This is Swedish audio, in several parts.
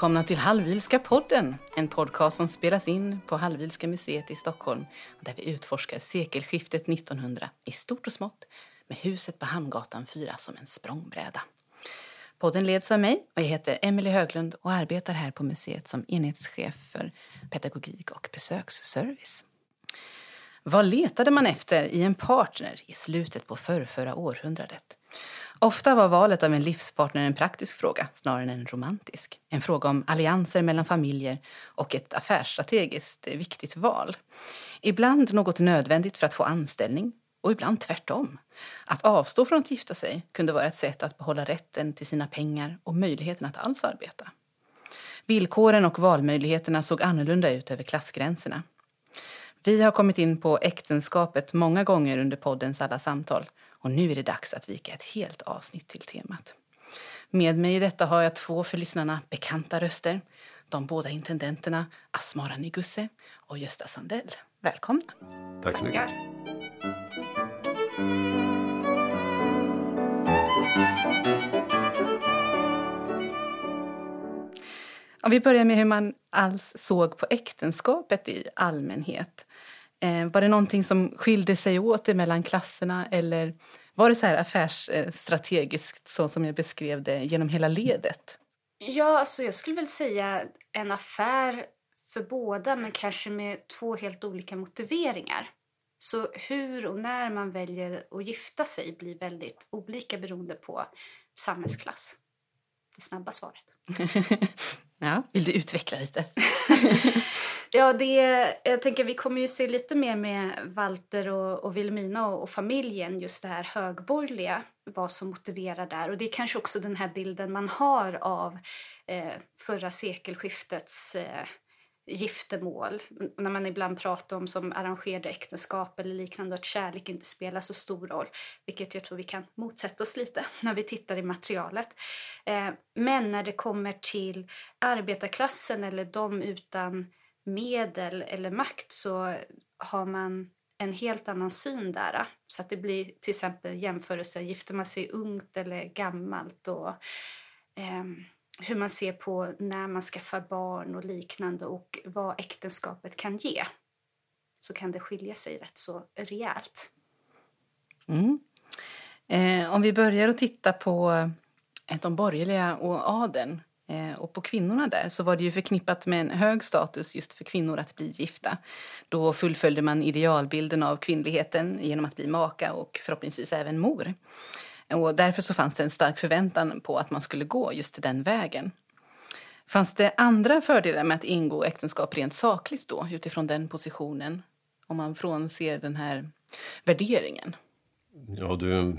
välkomna till Hallwylska podden. En podcast som spelas in på Hallwylska museet i Stockholm där vi utforskar sekelskiftet 1900 i stort och smått med huset på Hamngatan 4 som en språngbräda. Podden leds av mig och jag heter Emelie Höglund och arbetar här på museet som enhetschef för pedagogik och besöksservice. Vad letade man efter i en partner i slutet på förrförra århundradet? Ofta var valet av en livspartner en praktisk fråga snarare än en romantisk. En fråga om allianser mellan familjer och ett affärsstrategiskt viktigt val. Ibland något nödvändigt för att få anställning och ibland tvärtom. Att avstå från att gifta sig kunde vara ett sätt att behålla rätten till sina pengar och möjligheten att alls arbeta. Villkoren och valmöjligheterna såg annorlunda ut över klassgränserna. Vi har kommit in på äktenskapet många gånger under poddens alla samtal och nu är det dags att vika ett helt avsnitt till temat. Med mig i detta har jag två för lyssnarna bekanta röster. De båda intendenterna Asmara Nigusse och Gösta Sandell. Välkomna! Tack så mycket. Om vi börjar med hur man alls såg på äktenskapet i allmänhet. Eh, var det någonting som skilde sig åt mellan klasserna eller var det så här affärsstrategiskt så som jag beskrev det genom hela ledet? Ja, alltså jag skulle väl säga en affär för båda men kanske med två helt olika motiveringar. Så hur och när man väljer att gifta sig blir väldigt olika beroende på samhällsklass. Det snabba svaret. ja, vill du utveckla lite? Ja, det, jag tänker vi kommer ju se lite mer med Walter och, och Wilhelmina och, och, familjen, just det här högborgerliga, vad som motiverar där. Och det är kanske också den här bilden man har av eh, förra sekelskiftets eh, giftermål. När man ibland pratar om som arrangerade äktenskap eller liknande att kärlek inte spelar så stor roll. Vilket jag tror vi kan motsätta oss lite när vi tittar i materialet. Eh, men när det kommer till arbetarklassen eller de utan medel eller makt så har man en helt annan syn där. Så att det blir till exempel jämförelser, gifter man sig ungt eller gammalt och eh, hur man ser på när man skaffar barn och liknande och vad äktenskapet kan ge. Så kan det skilja sig rätt så rejält. Mm. Eh, om vi börjar att titta på eh, de borgerliga och adeln Eh, och på kvinnorna där så var det ju förknippat med en hög status just för kvinnor att bli gifta. Då fullföljde man idealbilden av kvinnligheten genom att bli maka och förhoppningsvis även mor. Och därför så fanns det en stark förväntan på att man skulle gå just den vägen. Fanns det andra fördelar med att ingå äktenskap rent sakligt då utifrån den positionen? Om man frånser den här värderingen. Ja, du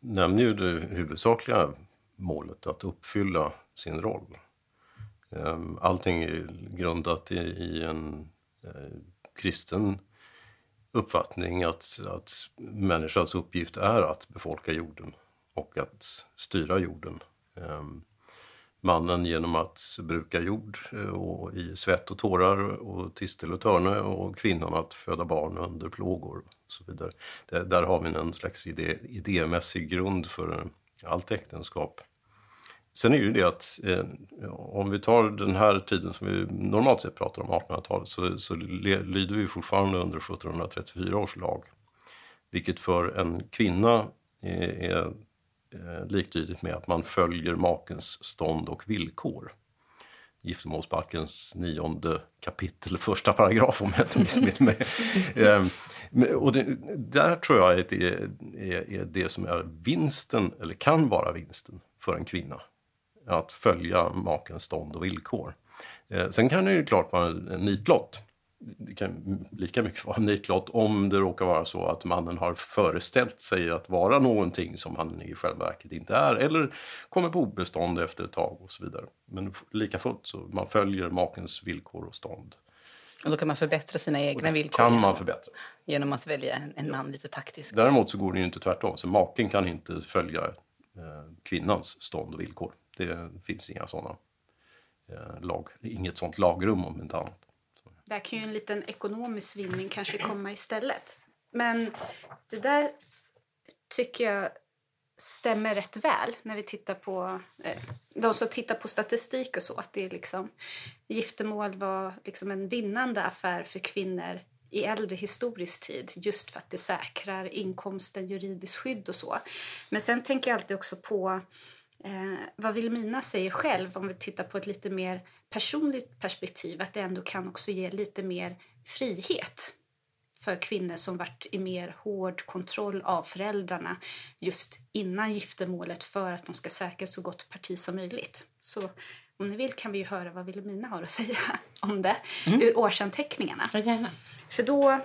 nämner ju det huvudsakliga målet att uppfylla sin roll. Ehm, allting är grundat i, en eh, kristen uppfattning att, att människans uppgift är att befolka jorden och att styra jorden. Ehm, mannen genom att bruka jord eh, och i svett och tårar och tistel och törne och kvinnan att föda barn under plågor och så vidare. där har vi en slags idé, idémässig grund för allt äktenskap. Sen är ju det att eh, om vi tar den här tiden som vi normalt sett pratar om, 1800-talet, så, så lyder vi fortfarande under 1734 års lag. Vilket för en kvinna eh, är, är, är liktydigt med att man följer makens stånd och villkor. Giftermålsbalkens nionde kapitel, första paragraf om jag inte missminner mig. Ehm, och det, där tror jag att det är, är, är det som är vinsten, eller kan vara vinsten, för en kvinna att följa makens stånd och villkor. Eh, sen kan det ju klart vara en nitlott. Det kan lika mycket vara nitlott om det råkar vara så att mannen har föreställt sig att vara någonting som han i själva verket inte är eller kommer på obestånd efter ett tag och så vidare. Men lika fullt så man följer makens villkor och stånd. Och då kan man förbättra sina egna villkor kan man förbättra. genom att välja en man lite taktisk. Däremot så går det ju inte tvärtom, så maken kan inte följa eh, kvinnans stånd och villkor. Det finns inga sådana eh, lag, inget sådant lagrum om inte annat. Där kan ju en liten ekonomisk vinning kanske komma istället. Men det där tycker jag stämmer rätt väl när vi tittar på eh, de som tittar på statistik och så. Att det är liksom, giftermål var liksom en vinnande affär för kvinnor i äldre historisk tid just för att det säkrar inkomsten, juridiskt skydd och så. Men sen tänker jag alltid också på eh, vad Vilmina säger själv om vi tittar på ett lite mer personligt perspektiv att det ändå kan också ge lite mer frihet för kvinnor som varit i mer hård kontroll av föräldrarna just innan giftermålet för att de ska säkra så gott parti som möjligt. Så om ni vill kan vi höra vad Vilhelmina har att säga om det mm. ur årsanteckningarna. Ja, gärna. För då,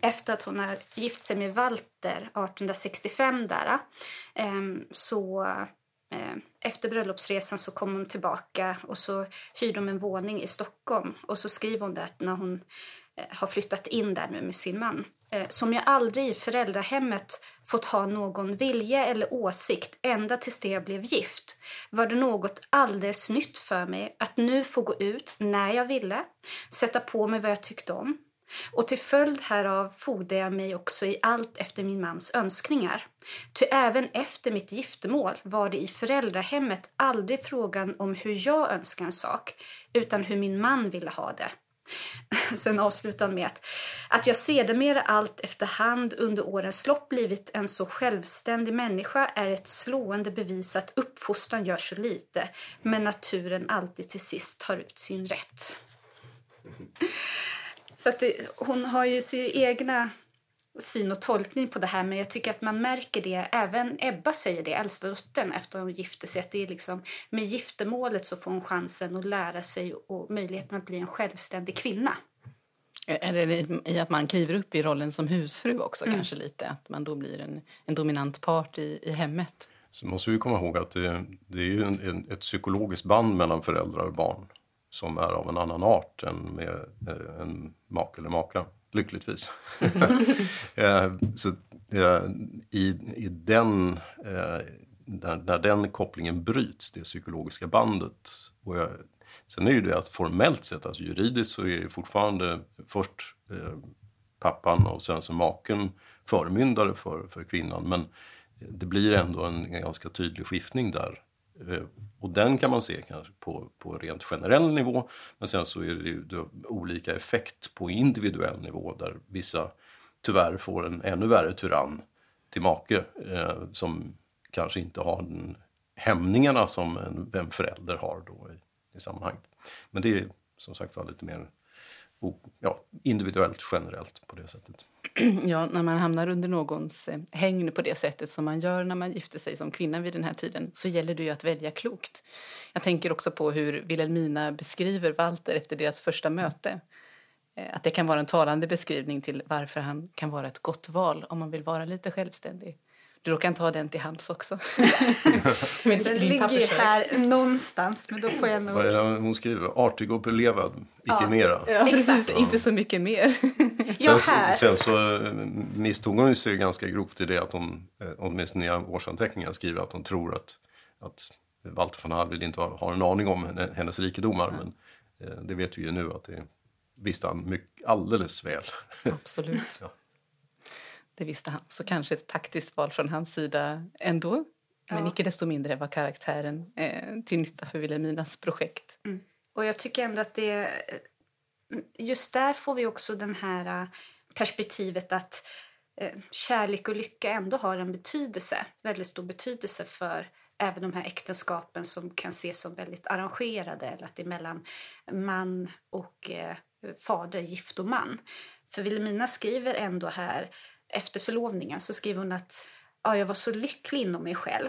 efter att hon har gift sig med Walter 1865 där, ehm, så Eh, efter bröllopsresan så kom hon tillbaka och så hyrde de en våning i Stockholm och så skriver hon det att när hon eh, har flyttat in där nu med sin man. Eh, som jag aldrig i föräldrahemmet fått ha någon vilja eller åsikt ända tills det jag blev gift var det något alldeles nytt för mig att nu få gå ut när jag ville, sätta på mig vad jag tyckte om. Och till följd härav fogde jag mig också i allt efter min mans önskningar. Ty även efter mitt giftermål var det i föräldrahemmet aldrig frågan om hur jag önskade en sak, utan hur min man ville ha det. Sen avslutar han med att, att jag sedermera allt efterhand under årens lopp blivit en så självständig människa är ett slående bevis att uppfostran gör så lite, men naturen alltid till sist tar ut sin rätt. Så att det, hon har ju sin egna syn och tolkning på det här men jag tycker att man märker det, även Ebba säger det, äldsta dottern efter hon gifte sig, att det är liksom, med giftermålet så får hon chansen att lära sig och möjligheten att bli en självständig kvinna. Är det i att man kliver upp i rollen som husfru också mm. kanske lite, att man då blir en, en dominant part i, i hemmet? Så måste vi komma ihåg att det, det är ju en, en, ett psykologiskt band mellan föräldrar och barn som är av en annan art än med eh, en make eller maka lyckligtvis. Eh, så eh, i, i den, när, när, den kopplingen bryts, det psykologiska bandet. Och jag, sen är ju det att formellt sett, alltså juridiskt så är fortfarande först pappan och sen så maken förmyndare för, för kvinnan. Men det blir ändå en ganska tydlig skiftning där och den kan man se kanske på, på rent generell nivå. Men sen så är det ju olika effekt på individuell nivå där vissa tyvärr får en ännu värre tyrann till make eh, som kanske inte har den hämningarna som en, en förälder har då i, i sammanhanget. Men det är som sagt var lite mer ja, individuellt generellt på det sättet. Ja, när man hamnar under någons eh, hängn på det sättet som man gör när man gifter sig som kvinna vid den här tiden så gäller det ju att välja klokt. Jag tänker också på hur Wilhelmina beskriver Walter efter deras första möte. Eh, att det kan vara en talande beskrivning till varför han kan vara ett gott val om man vill vara lite självständig. Du kan ta den till hands också. den ligger här någonstans, men då får jag nog... Hon skriver artig och belevad, icke ja. mera. Ja, precis. Ja. Inte så mycket mer. ja, här. Sen, så eh, misstog hon sig ganska grovt i det att hon, eh, åtminstone i årsanteckningar, skriver att hon tror att, att Walter von Hallwyl inte har en aning om hennes rikedomar. Men eh, det vet vi ju nu att det visste han mycket, alldeles väl. Absolut. ja. Det visste han. Så kanske ett taktiskt val från hans sida ändå. Men ja. icke desto mindre var karaktären eh, till nytta för Wilhelminas projekt. Mm. Och jag tycker ändå att det... Just där får vi också den här äh, perspektivet att eh, kärlek och lycka ändå har en betydelse, väldigt stor betydelse för även de här äktenskapen som kan ses som väldigt arrangerade eller att det är mellan man och eh, fader, gift och man. För Wilhelmina skriver ändå här efter förlovningen så skriver hon att ja, jag var så lycklig inom mig själv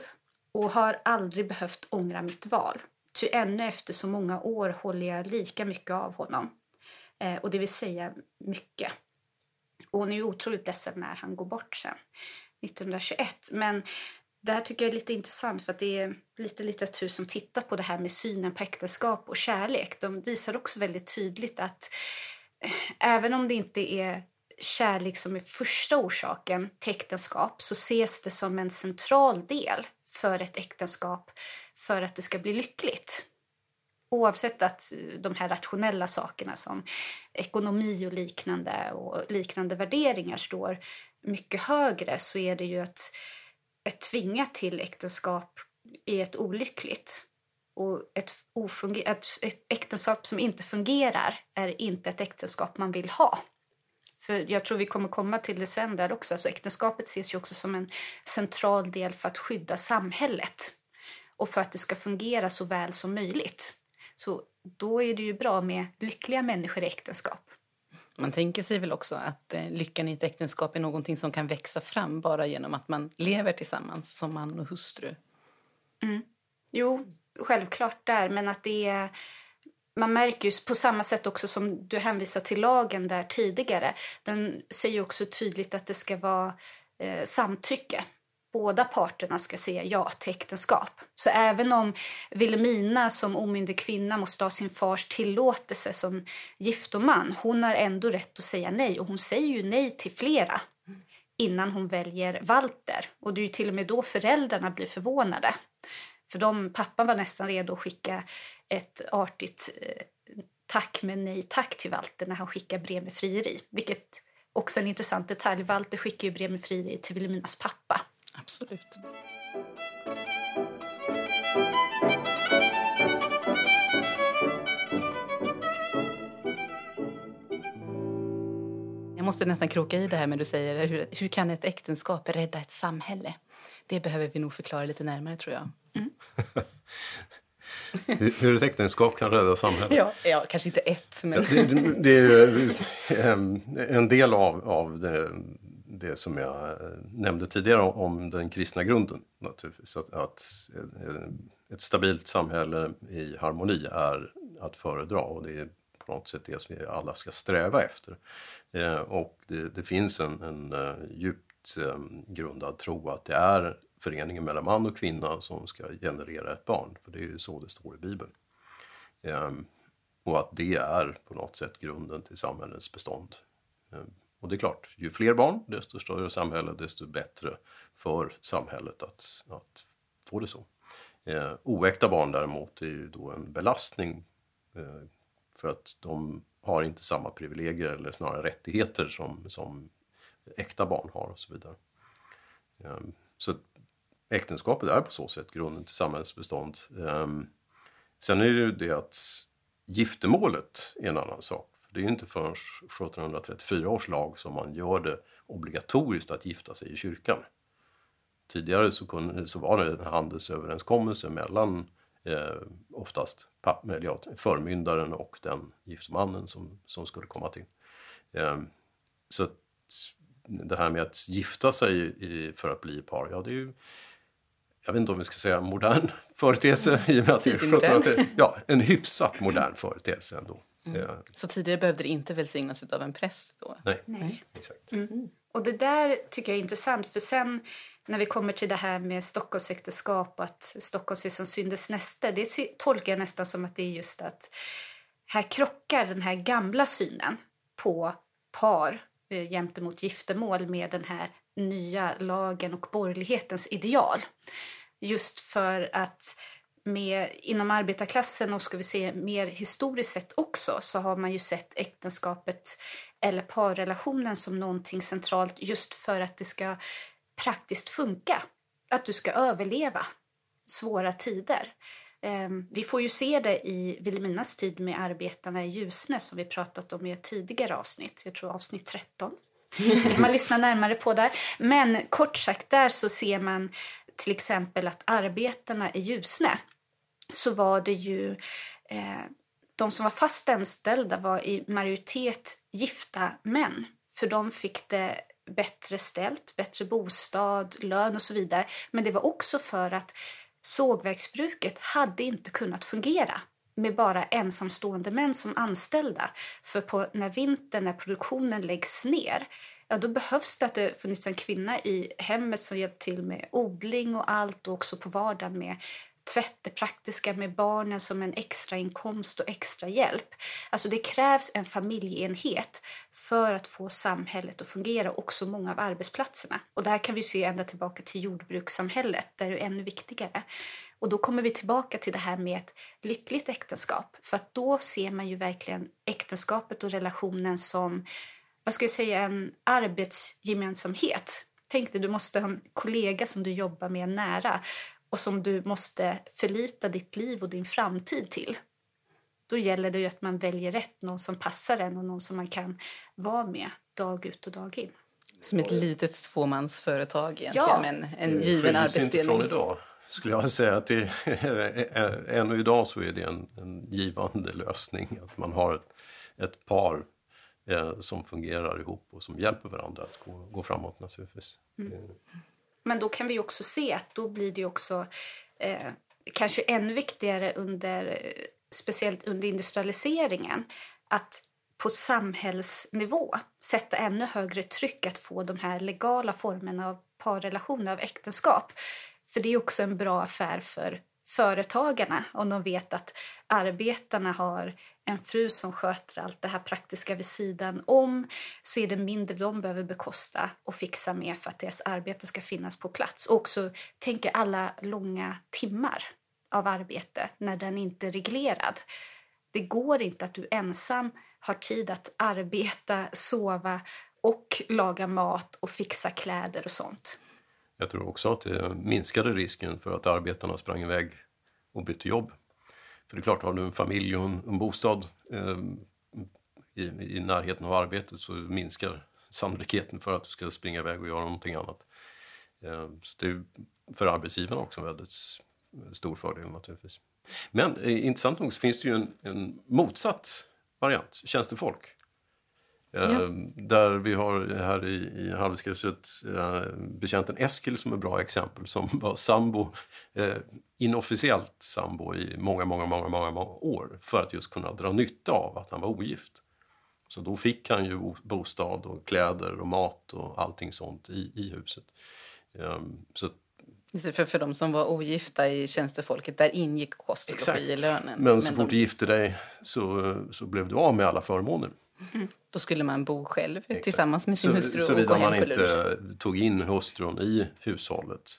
och har aldrig behövt ångra mitt val. Ty ännu efter så många år håller jag lika mycket av honom. Eh, och det vill säga mycket. Och hon är ju otroligt ledsen när han går bort sen, 1921. Men det här tycker jag är lite intressant för att det är lite litteratur som tittar på det här med synen på äktenskap och kärlek. De visar också väldigt tydligt att eh, även om det inte är kärlek som är första orsaken till äktenskap så ses det som en central del för ett äktenskap för att det ska bli lyckligt. Oavsett att eh, de här rationella sakerna som ekonomi och liknande och liknande värderingar står mycket högre så är det ju att ett tvingat till äktenskap är ett olyckligt. Och ett, ett, ett äktenskap som inte fungerar är inte ett äktenskap man vill ha. För jag tror vi kommer komma till det sen där också. Alltså äktenskapet ses ju också som en central del för att skydda samhället och för att det ska fungera så väl som möjligt. Så då är det ju bra med lyckliga människor i äktenskap. Man tänker sig väl också att eh, lyckan i ett äktenskap är någonting som kan växa fram bara genom att man lever tillsammans som man och hustru. Mm. Jo, självklart där, men att det är man märker ju på samma sätt också som du hänvisar till lagen där tidigare. Den säger också tydligt att det ska vara eh, samtycke. Båda parterna ska säga ja till äktenskap. Så även om Vilhelmina som omyndig kvinna måste ha sin fars tillåtelse som giftoman, hon har ändå rätt att säga nej. Och hon säger ju nej till flera innan hon väljer Walter. Och det är ju till och med då föräldrarna blir förvånade. För de, pappan var nästan redo att skicka ett artigt eh, tack men nej tack till Walter när han skickar brev med frieri. Vilket också är en intressant detalj. Walter skickar ju brev med frieri till Vilhelminas pappa. Absolut. Jag måste nästan kroka i det här med du säger hur, hur kan ett äktenskap rädda ett samhälle? Det behöver vi nog förklara lite närmare tror jag. Mm. hur, ett äktenskap kan rädda samhället? Ja, ja kanske inte ett men... det, det, det, är ehm, en del av, av det, det som jag nämnde tidigare om den kristna grunden naturligtvis. Att, att ett stabilt samhälle i harmoni är att föredra och det är på något sätt det som vi alla ska sträva efter. Eh, och det, det finns en, en eh, djupt ehm, grundad tro att det är föreningen mellan man och kvinna som ska generera ett barn. För det är ju så det står i Bibeln. Ehm, och att det är på något sätt grunden till samhällets bestånd. Ehm, och det är klart, ju fler barn, desto större samhälle, desto bättre för samhället att, att få det så. Ehm, oäkta barn däremot är ju då en belastning ehm, för att de har inte samma privilegier eller snarare rättigheter som, som äkta barn har och så vidare. Ehm, så äktenskapet är på så sätt grunden till samhällsbestånd. bestånd. Ehm, sen är det ju det att giftermålet är en annan sak. Det är ju inte förrän 1734 års lag som man gör det obligatoriskt att gifta sig i kyrkan. Tidigare så, kunde, så var det en handelsöverenskommelse mellan eh, oftast ja, förmyndaren och den giftmannen som, som skulle komma till. Eh, så det här med att gifta sig i, för att bli par, ja det är ju jag vet inte om vi ska säga modern företeelse i och med att det är 1700 Ja, en hyfsat modern företeelse ändå. Mm. Så tidigare behövde det inte välsignas av en präst då? Nej, Nej. exakt. Mm. Och det där tycker jag är intressant för sen när vi kommer till det här med Stockholmsäktenskap och att Stockholm ses som syndens näste, det tolkar jag nästan som att det är just att här krockar den här gamla synen på par eh, gentemot giftermål med den här nya lagen och borgerlighetens ideal. Just för att med, inom arbetarklassen och ska vi se mer historiskt sett också så har man ju sett äktenskapet eller parrelationen som någonting centralt just för att det ska praktiskt funka. Att du ska överleva svåra tider. Ehm, vi får ju se det i Vilhelminas tid med arbetarna i Ljusne som vi pratat om i ett tidigare avsnitt, jag tror avsnitt 13. Det kan man lyssna närmare på där. Men kort sagt, där så ser man till exempel att arbetarna i Ljusne så var det ju eh, de som var fast anställda var i majoritet gifta män. För de fick det bättre ställt, bättre bostad, lön och så vidare. Men det var också för att sågverksbruket hade inte kunnat fungera med bara ensamstående män som anställda. För på, när vintern, när produktionen läggs ner, ja, då behövs det att det funnits en kvinna i hemmet som hjälpt till med odling och allt och också på vardagen med tvätt, det praktiska med barnen som en extra inkomst och extra hjälp. Alltså det krävs en familjeenhet för att få samhället att fungera, och också många av arbetsplatserna. Och det här kan vi se ända tillbaka till jordbrukssamhället, där det är ännu viktigare. Och då kommer vi tillbaka till det här med ett lyckligt äktenskap. För att då ser man ju verkligen äktenskapet och relationen som, vad ska jag säga, en arbetsgemensamhet. Tänk dig, du måste ha en kollega som du jobbar med nära och som du måste förlita ditt liv och din framtid till. Då gäller det ju att man väljer rätt, någon som passar en och någon som man kan vara med dag ut och dag in. Som ett litet tvåmansföretag egentligen, ja. med en, en given arbetsdelning. inte från idag skulle jag säga att det, ännu idag så är det en, en givande lösning att man har ett, ett par eh, som fungerar ihop och som hjälper varandra att gå, gå framåt naturligtvis. Mm. Men då kan vi också se att då blir det också eh, kanske ännu viktigare under, speciellt under industrialiseringen, att på samhällsnivå sätta ännu högre tryck att få de här legala formerna av parrelationer, av äktenskap. För det är också en bra affär för företagarna om de vet att arbetarna har en fru som sköter allt det här praktiska vid sidan om så är det mindre de behöver bekosta och fixa med för att deras arbete ska finnas på plats. Och också tänker alla långa timmar av arbete när den inte är reglerad. Det går inte att du ensam har tid att arbeta, sova och laga mat och fixa kläder och sånt. Jag tror också att det minskade risken för att arbetarna sprang iväg och bytte jobb. För det är klart, har du en familj och en, en bostad eh, i, i, närheten av arbetet så minskar sannolikheten för att du ska springa iväg och göra någonting annat. Eh, så det är för arbetsgivarna också en väldigt stor fördel naturligtvis. Men eh, intressant nog så finns det ju en, en motsatt variant, tjänstefolk. Ja. Eh, där vi har här i, i Halvskrysset eh, betjänten Eskil som är bra exempel som var sambo, eh, inofficiellt sambo i många, många, många, många år för att just kunna dra nytta av att han var ogift. Så då fick han ju bostad och kläder och mat och allting sånt i, i huset. Um, så för, för de som var ogifta i tjänstefolket, där ingick kost och logi i lönen. Men, Men så de... fort du gifte dig så, så blev du av med alla förmåner. Mm. Då skulle man bo själv Exakt. tillsammans med sin hustru så, och gå hem man inte tog in hustrun i hushållet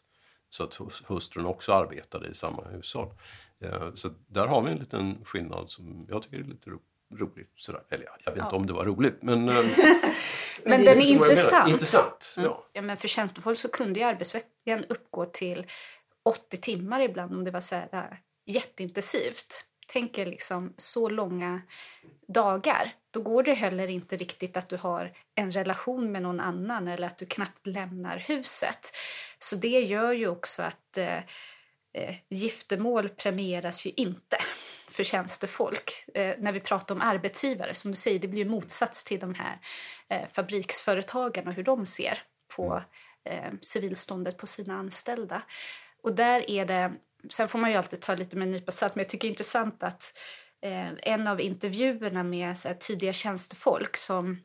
så att hustrun också arbetade i samma hushåll. Eh, så där har vi en liten skillnad som jag tycker är lite roligt. Sådär. Eller jag vet ja. inte om det var roligt men... men, men den är intressant. intressant mm. ja. ja. men för tjänstefolk så kunde ju arbetsveckan uppgå till 80 timmar ibland om det var så här, jätteintensivt. Tänk er liksom så långa dagar. Då går det heller inte riktigt att du har en relation med någon annan eller att du knappt lämnar huset. Så det gör ju också att eh, eh, giftermål premieras ju inte för tjänstefolk. Eh, när vi pratar om arbetsgivare, som du säger, det blir ju motsats till de här eh, fabriksföretagarna och hur de ser på mm. eh, civilståndet på sina anställda. Och där är det, sen får man ju alltid ta lite med en nypa salt, men jag tycker det är intressant att eh, en av intervjuerna med så här, tidiga tjänstefolk som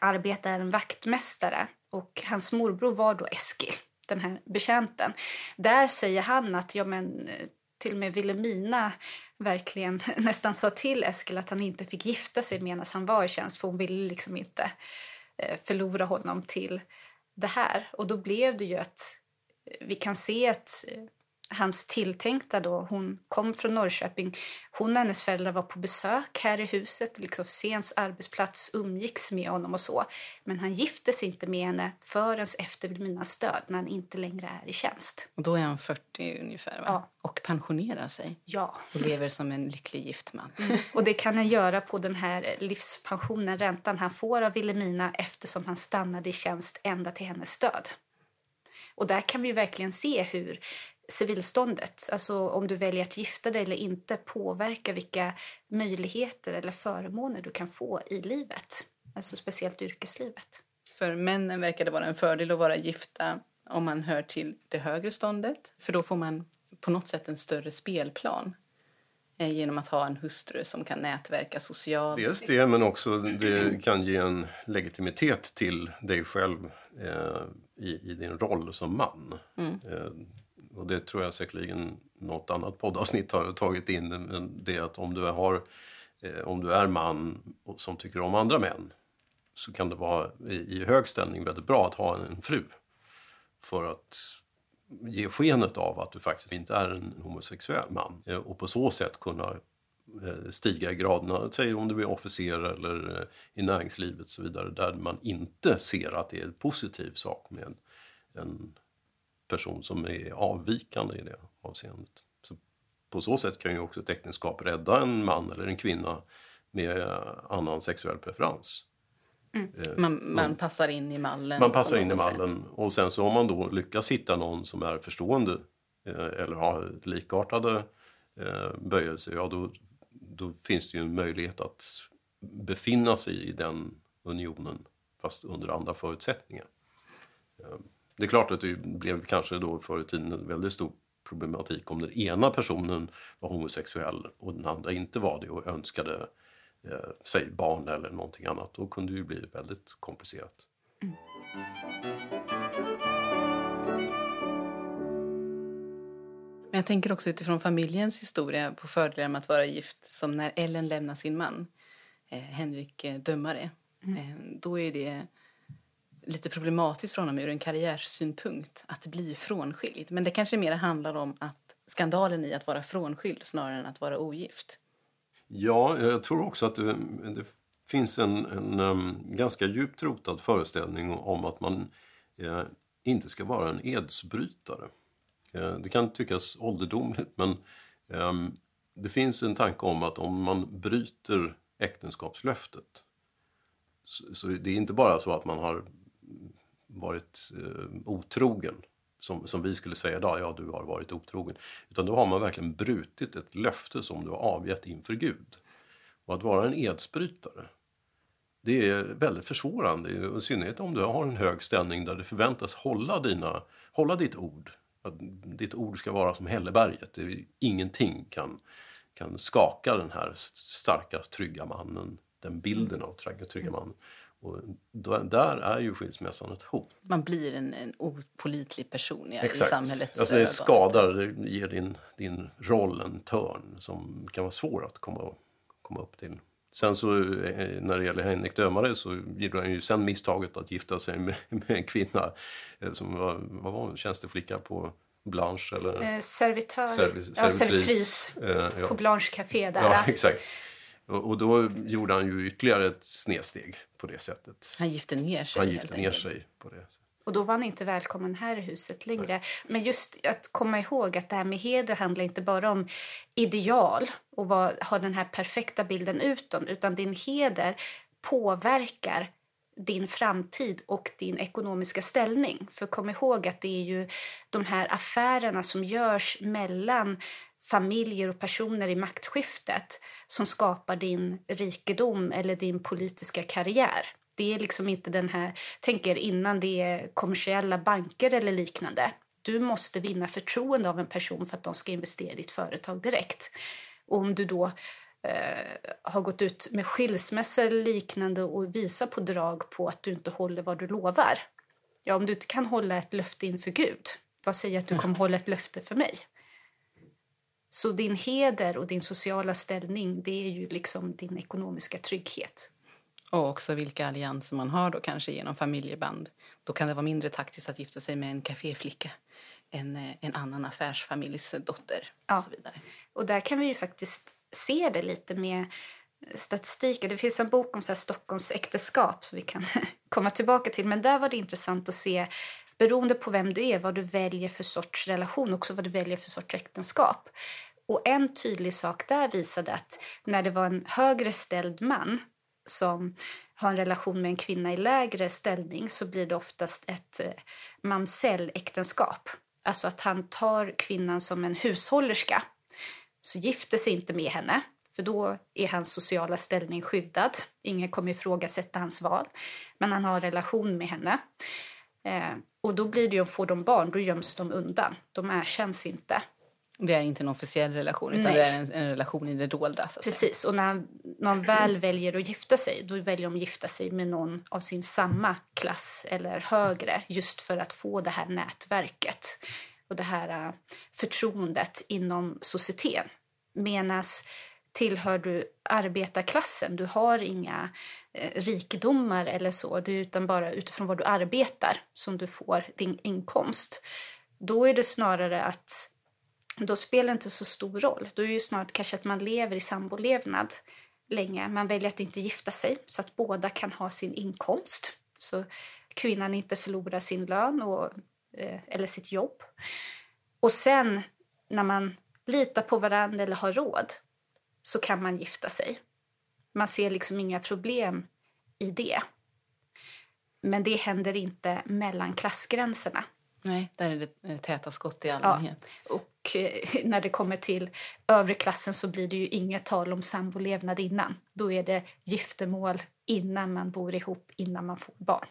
arbetar en vaktmästare och hans morbror var då Eskil, den här betjänten. Där säger han att ja, men, till och med Vilhelmina verkligen nästan sa till Eskil att han inte fick gifta sig medan han var i tjänst för hon ville liksom inte eh, förlora honom till det här. Och då blev det ju att eh, vi kan se att eh, hans tilltänkta då, hon kom från Norrköping. Hon och hennes föräldrar var på besök här i huset, liksom Sens arbetsplats, umgicks med honom och så. Men han gifte sig inte med henne förrän efter Vilhelminas död, när han inte längre är i tjänst. Och då är han 40 ungefär, va? Ja. Och pensionerar sig. Ja. Och lever som en lycklig gift man. Mm. Och det kan han göra på den här livspensionen, räntan han får av Vilhelmina eftersom han stannade i tjänst ända till hennes död. Och där kan vi verkligen se hur civilståndet, alltså om du väljer att gifta dig eller inte, påverkar vilka möjligheter eller förmåner du kan få i livet. Alltså speciellt yrkeslivet. För männen verkar det vara en fördel att vara gifta om man hör till det högre ståndet. För då får man på något sätt en större spelplan eh, genom att ha en hustru som kan nätverka socialt. Dels det, men också det kan ge en legitimitet till dig själv eh, i, i, din roll som man. Mm. Eh, och det tror jag säkerligen något annat poddavsnitt har tagit in, men det att om du, har, eh, om du är man som tycker om andra män så kan det vara i, i hög ställning väldigt bra att ha en fru. För att ge skenet av att du faktiskt inte är en homosexuell man eh, och på så sätt kunna eh, stiga i graderna, säg om du är officer eller eh, i näringslivet och så vidare, där man inte ser att det är en positiv sak med en person som är avvikande i det avseendet. Så på så sätt kan ju också ett äktenskap rädda en man eller en kvinna med annan sexuell preferens. Mm. Man, man, passar in i mallen. Man passar in i mallen sätt. och sen så om man då lyckas hitta någon som är förstående eh, eller har likartade eh, böjelser, ja då, då finns det ju en möjlighet att befinna sig i den unionen fast under andra förutsättningar. Det är klart att det blev kanske då förr i tiden en väldigt stor problematik om den ena personen var homosexuell och den andra inte var det och önskade eh, säg barn eller någonting annat. Då kunde det ju bli väldigt komplicerat. Mm. Men jag tänker också utifrån familjens historia på fördelar med att vara gift som när Ellen lämnar sin man, eh, Henrik eh, Dömare. Mm. Eh, då är det lite problematiskt för honom ur en karriärsynpunkt att bli frånskild. Men det kanske mer handlar om att skandalen i att vara frånskild snarare än att vara ogift. Ja, jag tror också att det, det finns en, en um, ganska djupt rotad föreställning om att man eh, inte ska vara en edsbrytare. Eh, det kan tyckas ålderdomligt men eh, det finns en tanke om att om man bryter äktenskapslöftet så, så det är inte bara så att man har varit eh, otrogen som, som vi skulle säga idag, ja du har varit otrogen. Utan då har man verkligen brutit ett löfte som du har avgett inför Gud. Och att vara en edsbrytare, det är väldigt försvårande. I synnerhet om du har en hög ställning där du förväntas hålla, dina, hålla ditt ord. Att ditt ord ska vara som hälleberget. Ingenting kan, kan skaka den här starka, trygga mannen. Den bilden av trygga, trygga mannen. Och då, där är ju skilsmässan ett hot. Man blir en, en opolitlig person ja, i samhällets alltså det skadar, det ger din, din roll en törn som kan vara svår att komma, komma upp till. Sen så eh, när det gäller Henrik Dömare så gjorde han ju sen misstaget att gifta sig med, med en kvinna eh, som var, vad var hon, tjänsteflicka på Blanche eller? Eh, servitör, servis, ja, servitris, eh, ja. på Blanche Café där. Ja, exakt. Och, då gjorde han ju ytterligare ett snedsteg på det sättet. Han gifte ner sig Han gifte ner sig på det. Och då var han inte välkommen här i huset längre. Nej. Men just att komma ihåg att det här med heder handlar inte bara om ideal och vad, ha den här perfekta bilden utom, utan din heder påverkar din framtid och din ekonomiska ställning. För kom ihåg att det är ju de här affärerna som görs mellan familjer och personer i maktskiftet som skapar din rikedom eller din politiska karriär. Det är liksom inte den här, tänk er innan det är kommersiella banker eller liknande. Du måste vinna förtroende av en person för att de ska investera i ditt företag direkt. Och om du då eh, har gått ut med skilsmässa eller liknande och visar på drag på att du inte håller vad du lovar. Ja, om du inte kan hålla ett löfte inför Gud, vad säger att du kommer hålla ett löfte för mig? Så din heder och din sociala ställning, det är ju liksom din ekonomiska trygghet. Och också vilka allianser man har då kanske genom familjeband. Då kan det vara mindre taktiskt att gifta sig med en kaféflicka än eh, en annan affärsfamiljs dotter. Ja. Och, så vidare. och där kan vi ju faktiskt se det lite med statistiken. Det finns en bok om så här Stockholms äktenskap som vi kan komma tillbaka till. Men där var det intressant att se beroende på vem du är, vad du väljer för sorts relation, också vad du väljer för sorts äktenskap. Och en tydlig sak där visade att när det var en högre ställd man som har en relation med en kvinna i lägre ställning så blir det oftast ett eh, mamselläktenskap. Alltså att han tar kvinnan som en hushållerska. Så gifter sig inte med henne, för då är hans sociala ställning skyddad. Ingen kommer ifrågasätta hans val. Men han har relation med henne. Eh, och då blir det ju, att få de barn, då göms de undan. De erkänns inte. Det är inte en officiell relation utan Nej. det är en, en, relation i det dolda. Precis, och när någon väl väljer att gifta sig då väljer de att gifta sig med någon av sin samma klass eller högre just för att få det här nätverket och det här uh, förtroendet inom societeten. Menas tillhör du arbetarklassen, du har inga Eh, rikedomar eller så, det är utan bara utifrån vad du arbetar som du får din inkomst. Då är det snarare att då spelar det inte så stor roll. Då är det ju snarare kanske att man lever i sambolevnad länge. Man väljer att inte gifta sig så att båda kan ha sin inkomst. Så kvinnan inte förlorar sin lön och eh, eller sitt jobb. Och sen när man litar på varandra eller har råd så kan man gifta sig. Man ser liksom inga problem i det. Men det händer inte mellan klassgränserna. Nej, där är det eh, täta skott i allmänhet. Ja. Och eh, när det kommer till övre klassen så blir det ju inget tal om sambolevnad innan. Då är det giftermål innan man bor ihop, innan man får barn.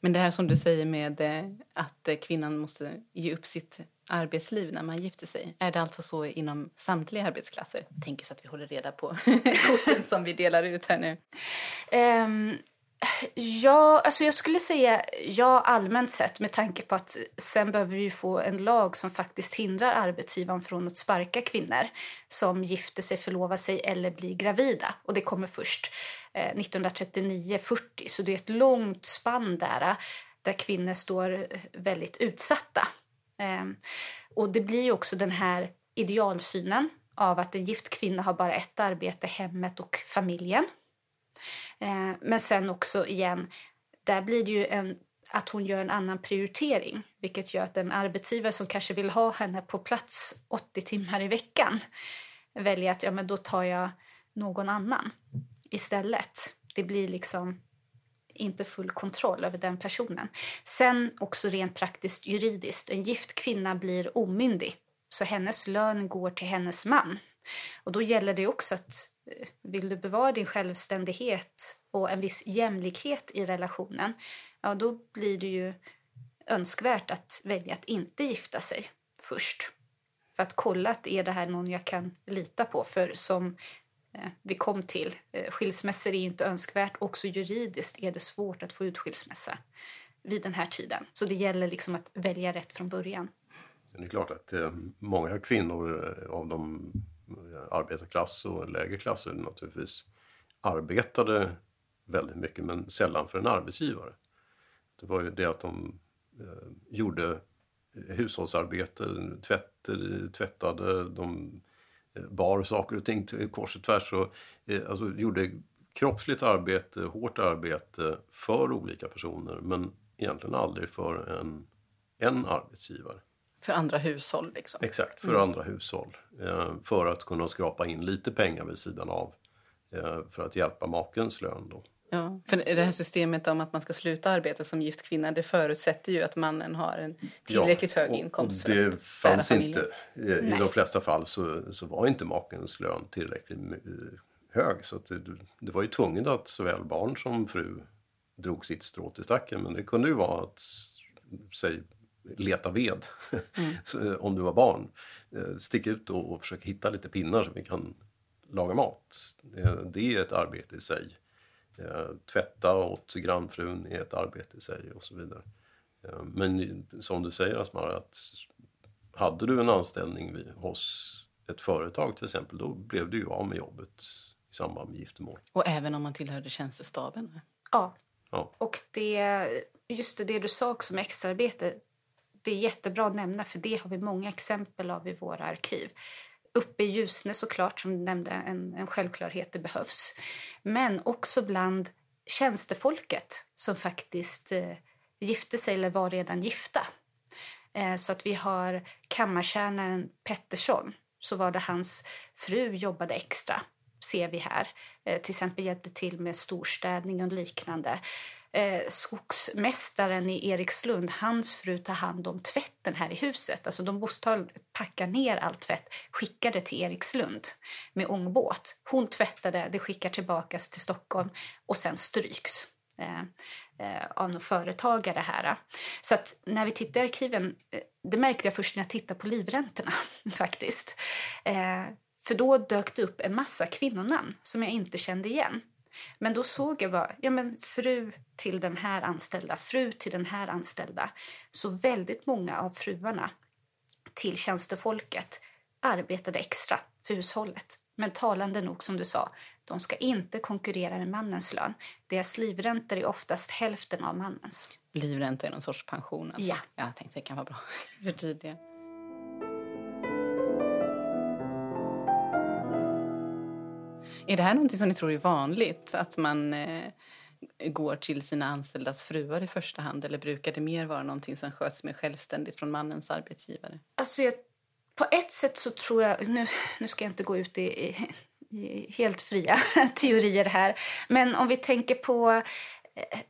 Men det här som du säger med eh, att kvinnan måste ge upp sitt arbetsliv när man gifter sig. Är det alltså så inom samtliga arbetsklasser? Tänker så att vi håller reda på korten som vi delar ut här nu. Um, Ja, alltså jag skulle säga ja allmänt sett med tanke på att sen behöver vi få en lag som faktiskt hindrar arbetsgivaren från att sparka kvinnor som gifter sig, förlovar sig eller blir gravida. Och det kommer först eh, 1939-40, så det är ett långt spann där eh, där kvinnor står väldigt utsatta. Ehm, och det blir också den här idealsynen av att en gift kvinna har bara ett arbete, hemmet och familjen. Ehm, men sen också igen, där blir det ju en, att hon gör en annan prioritering vilket gör att en arbetsgivare som kanske vill ha henne på plats 80 timmar i veckan väljer att ja, men då tar jag någon annan istället. Det blir liksom inte full kontroll över den personen. Sen också rent praktiskt juridiskt. En gift kvinna blir omyndig så hennes lön går till hennes man. Och då gäller det också att eh, vill du bevara din självständighet och en viss jämlikhet i relationen, ja då blir det ju önskvärt att välja att inte gifta sig först. För att kolla att är det här någon jag kan lita på. För som Eh, vi kom till, eh, skilsmässor är inte önskvärt. Också juridiskt är det svårt att få ut skilsmässa vid den här tiden. Så det gäller liksom att välja rätt från början. Det är klart att eh, många kvinnor av de arbetarklass och lägre klasser naturligtvis arbetade väldigt mycket men sällan för en arbetsgivare. Det var ju det att de gjorde hushållsarbete, tvätt, tvättade, de bar saker och ting kors och tvärs och eh, alltså, gjorde kroppsligt arbete, hårt arbete för olika personer men egentligen aldrig för en, en arbetsgivare. För andra hushåll liksom? Exakt, för mm. andra hushåll. Eh, för att kunna skrapa in lite pengar vid sidan av. Eh, för att hjälpa makens lön då. Ja, för det här systemet om att man ska sluta arbeta som gift kvinna det förutsätter ju att mannen har en tillräckligt ja, hög inkomst. Och det fanns inte. I, I de flesta fall så, så var inte makens lön tillräckligt hög. Så det, det var ju tvunget att såväl barn som fru drog sitt strå till stacken. Men det kunde ju vara att säg leta ved mm. Eh, om du var barn. Eh, stick ut och, och försök hitta lite pinnar så vi kan laga mat. Eh, det är ett arbete i sig. Tvätta åt grannfrun är ett arbete i sig och så vidare. Men som du säger Asmar, att hade du en anställning hos ett företag till exempel, då blev du ju av med jobbet i samband med giftermål. Och även om man tillhörde tjänstestaben? Ja. ja. Och det, just det, det du sa också med extraarbete, det är jättebra att nämna för det har vi många exempel av i våra arkiv. Uppe i Ljusne såklart, som du nämnde, en, en självklarhet, det behövs. Men också bland tjänstefolket som faktiskt eh, gifte sig eller var redan gifta. Eh, så att vi har kammartjänaren Pettersson, så var det hans fru jobbade extra, ser vi här. Eh, till exempel hjälpte till med storstädning och liknande eh, skogsmästaren i Erikslund, hans fru tar hand om tvätten här i huset. Alltså de bostad packar ner all tvätt, skickar det till Erikslund med ångbåt. Hon tvättade, det skickar tillbaka till Stockholm och sen stryks. Eh, eh, av någon företagare här. Så att när vi tittar i arkiven, eh, det märkte jag först när jag tittade på livräntorna faktiskt. Eh, för då dök det upp en massa kvinnonamn som jag inte kände igen. Men då såg jag bara, ja men fru till den här anställda, fru till den här anställda. Så väldigt många av fruarna till tjänstefolket arbetade extra för hushållet. Men talande nog som du sa, de ska inte konkurrera med mannens lön. Deras livräntor är oftast hälften av mannens. Livränta är någon sorts pension? Alltså. Ja. Jag tänkte det kan vara bra att förtydliga. Är det här någonting som ni tror är vanligt? Att man eh, går till sina anställdas fruar i första hand eller brukar det mer vara någonting som sköts mer självständigt från mannens arbetsgivare? Alltså jag, på ett sätt så tror jag, nu, nu ska jag inte gå ut i, i, i helt fria teorier här, men om vi tänker på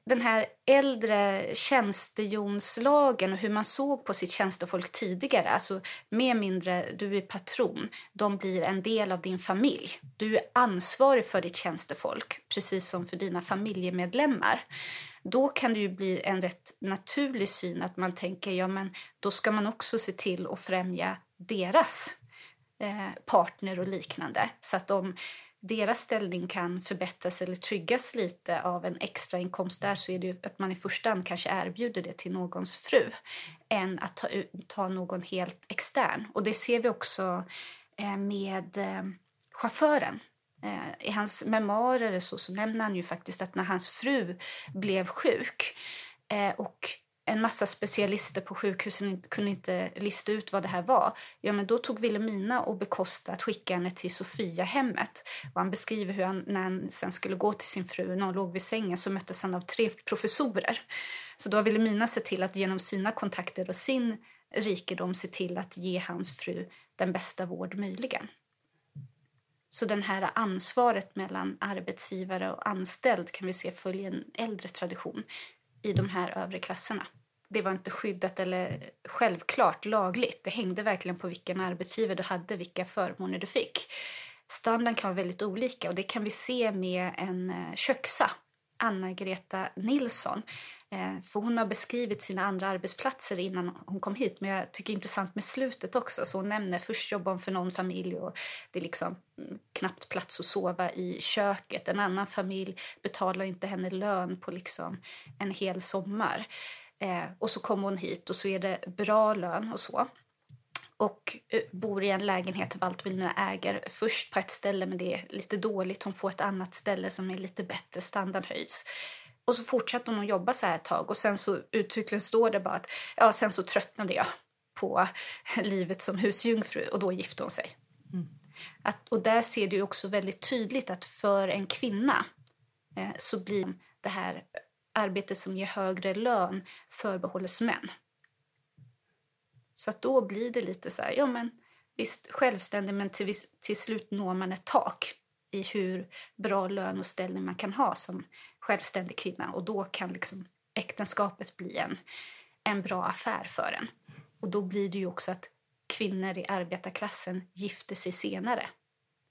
den här äldre tjänstejonslagen och hur man såg på sitt tjänstefolk tidigare. Alltså mer mindre, du är patron, de blir en del av din familj. Du är ansvarig för ditt tjänstefolk, precis som för dina familjemedlemmar. Då kan det ju bli en rätt naturlig syn att man tänker, ja men då ska man också se till att främja deras eh, partner och liknande. Så att de deras ställning kan förbättras eller tryggas lite av en extra inkomst där så är det ju att man i första hand kanske erbjuder det till någons fru än att ta, ta någon helt extern. Och det ser vi också eh, med eh, chauffören. Eh, I hans memoarer så, så nämner han ju faktiskt att när hans fru blev sjuk och en massa specialister på sjukhusen kunde inte lista ut vad det här var. Ja, men då tog Wilhelmina och bekostade att skicka henne till Sofiahemmet. Och han beskriver hur han, när han sen skulle gå till sin fru, när hon låg vid sängen, så möttes han av tre professorer. Så då har Wilhelmina sett till att genom sina kontakter och sin rikedom se till att ge hans fru den bästa vård möjligen. Så den här ansvaret mellan arbetsgivare och anställd kan vi se följer en äldre tradition i de här övre klasserna det var inte skyddat eller självklart lagligt. Det hängde verkligen på vilken arbetsgivare du hade, vilka förmåner du fick. Standarden kan vara väldigt olika och det kan vi se med en eh, köksa, Anna-Greta Nilsson. Eh, för hon har beskrivit sina andra arbetsplatser innan hon kom hit men jag tycker det är intressant med slutet också. Så hon nämner först jobbar hon för någon familj och det är liksom mm, knappt plats att sova i köket. En annan familj betalar inte henne lön på liksom en hel sommar. Eh, och så kommer hon hit och så är det bra lön och så. Och eh, bor i en lägenhet Valtvilna äger. Först på ett ställe men det är lite dåligt. Hon får ett annat ställe som är lite bättre, standard höjs. Och så fortsätter hon att jobba så här ett tag och sen så uttryckligen står det bara att ja, sen så tröttnade jag på livet som husjungfru och då gifte hon sig. Mm. Att, och där ser du också väldigt tydligt att för en kvinna eh, så blir det här arbete som ger högre lön förbehålles män. Så att då blir det lite så här, ja men visst självständig men till, till slut når man ett tak i hur bra lön och ställning man kan ha som självständig kvinna och då kan liksom äktenskapet bli en, en bra affär för en. Och då blir det ju också att kvinnor i arbetarklassen gifter sig senare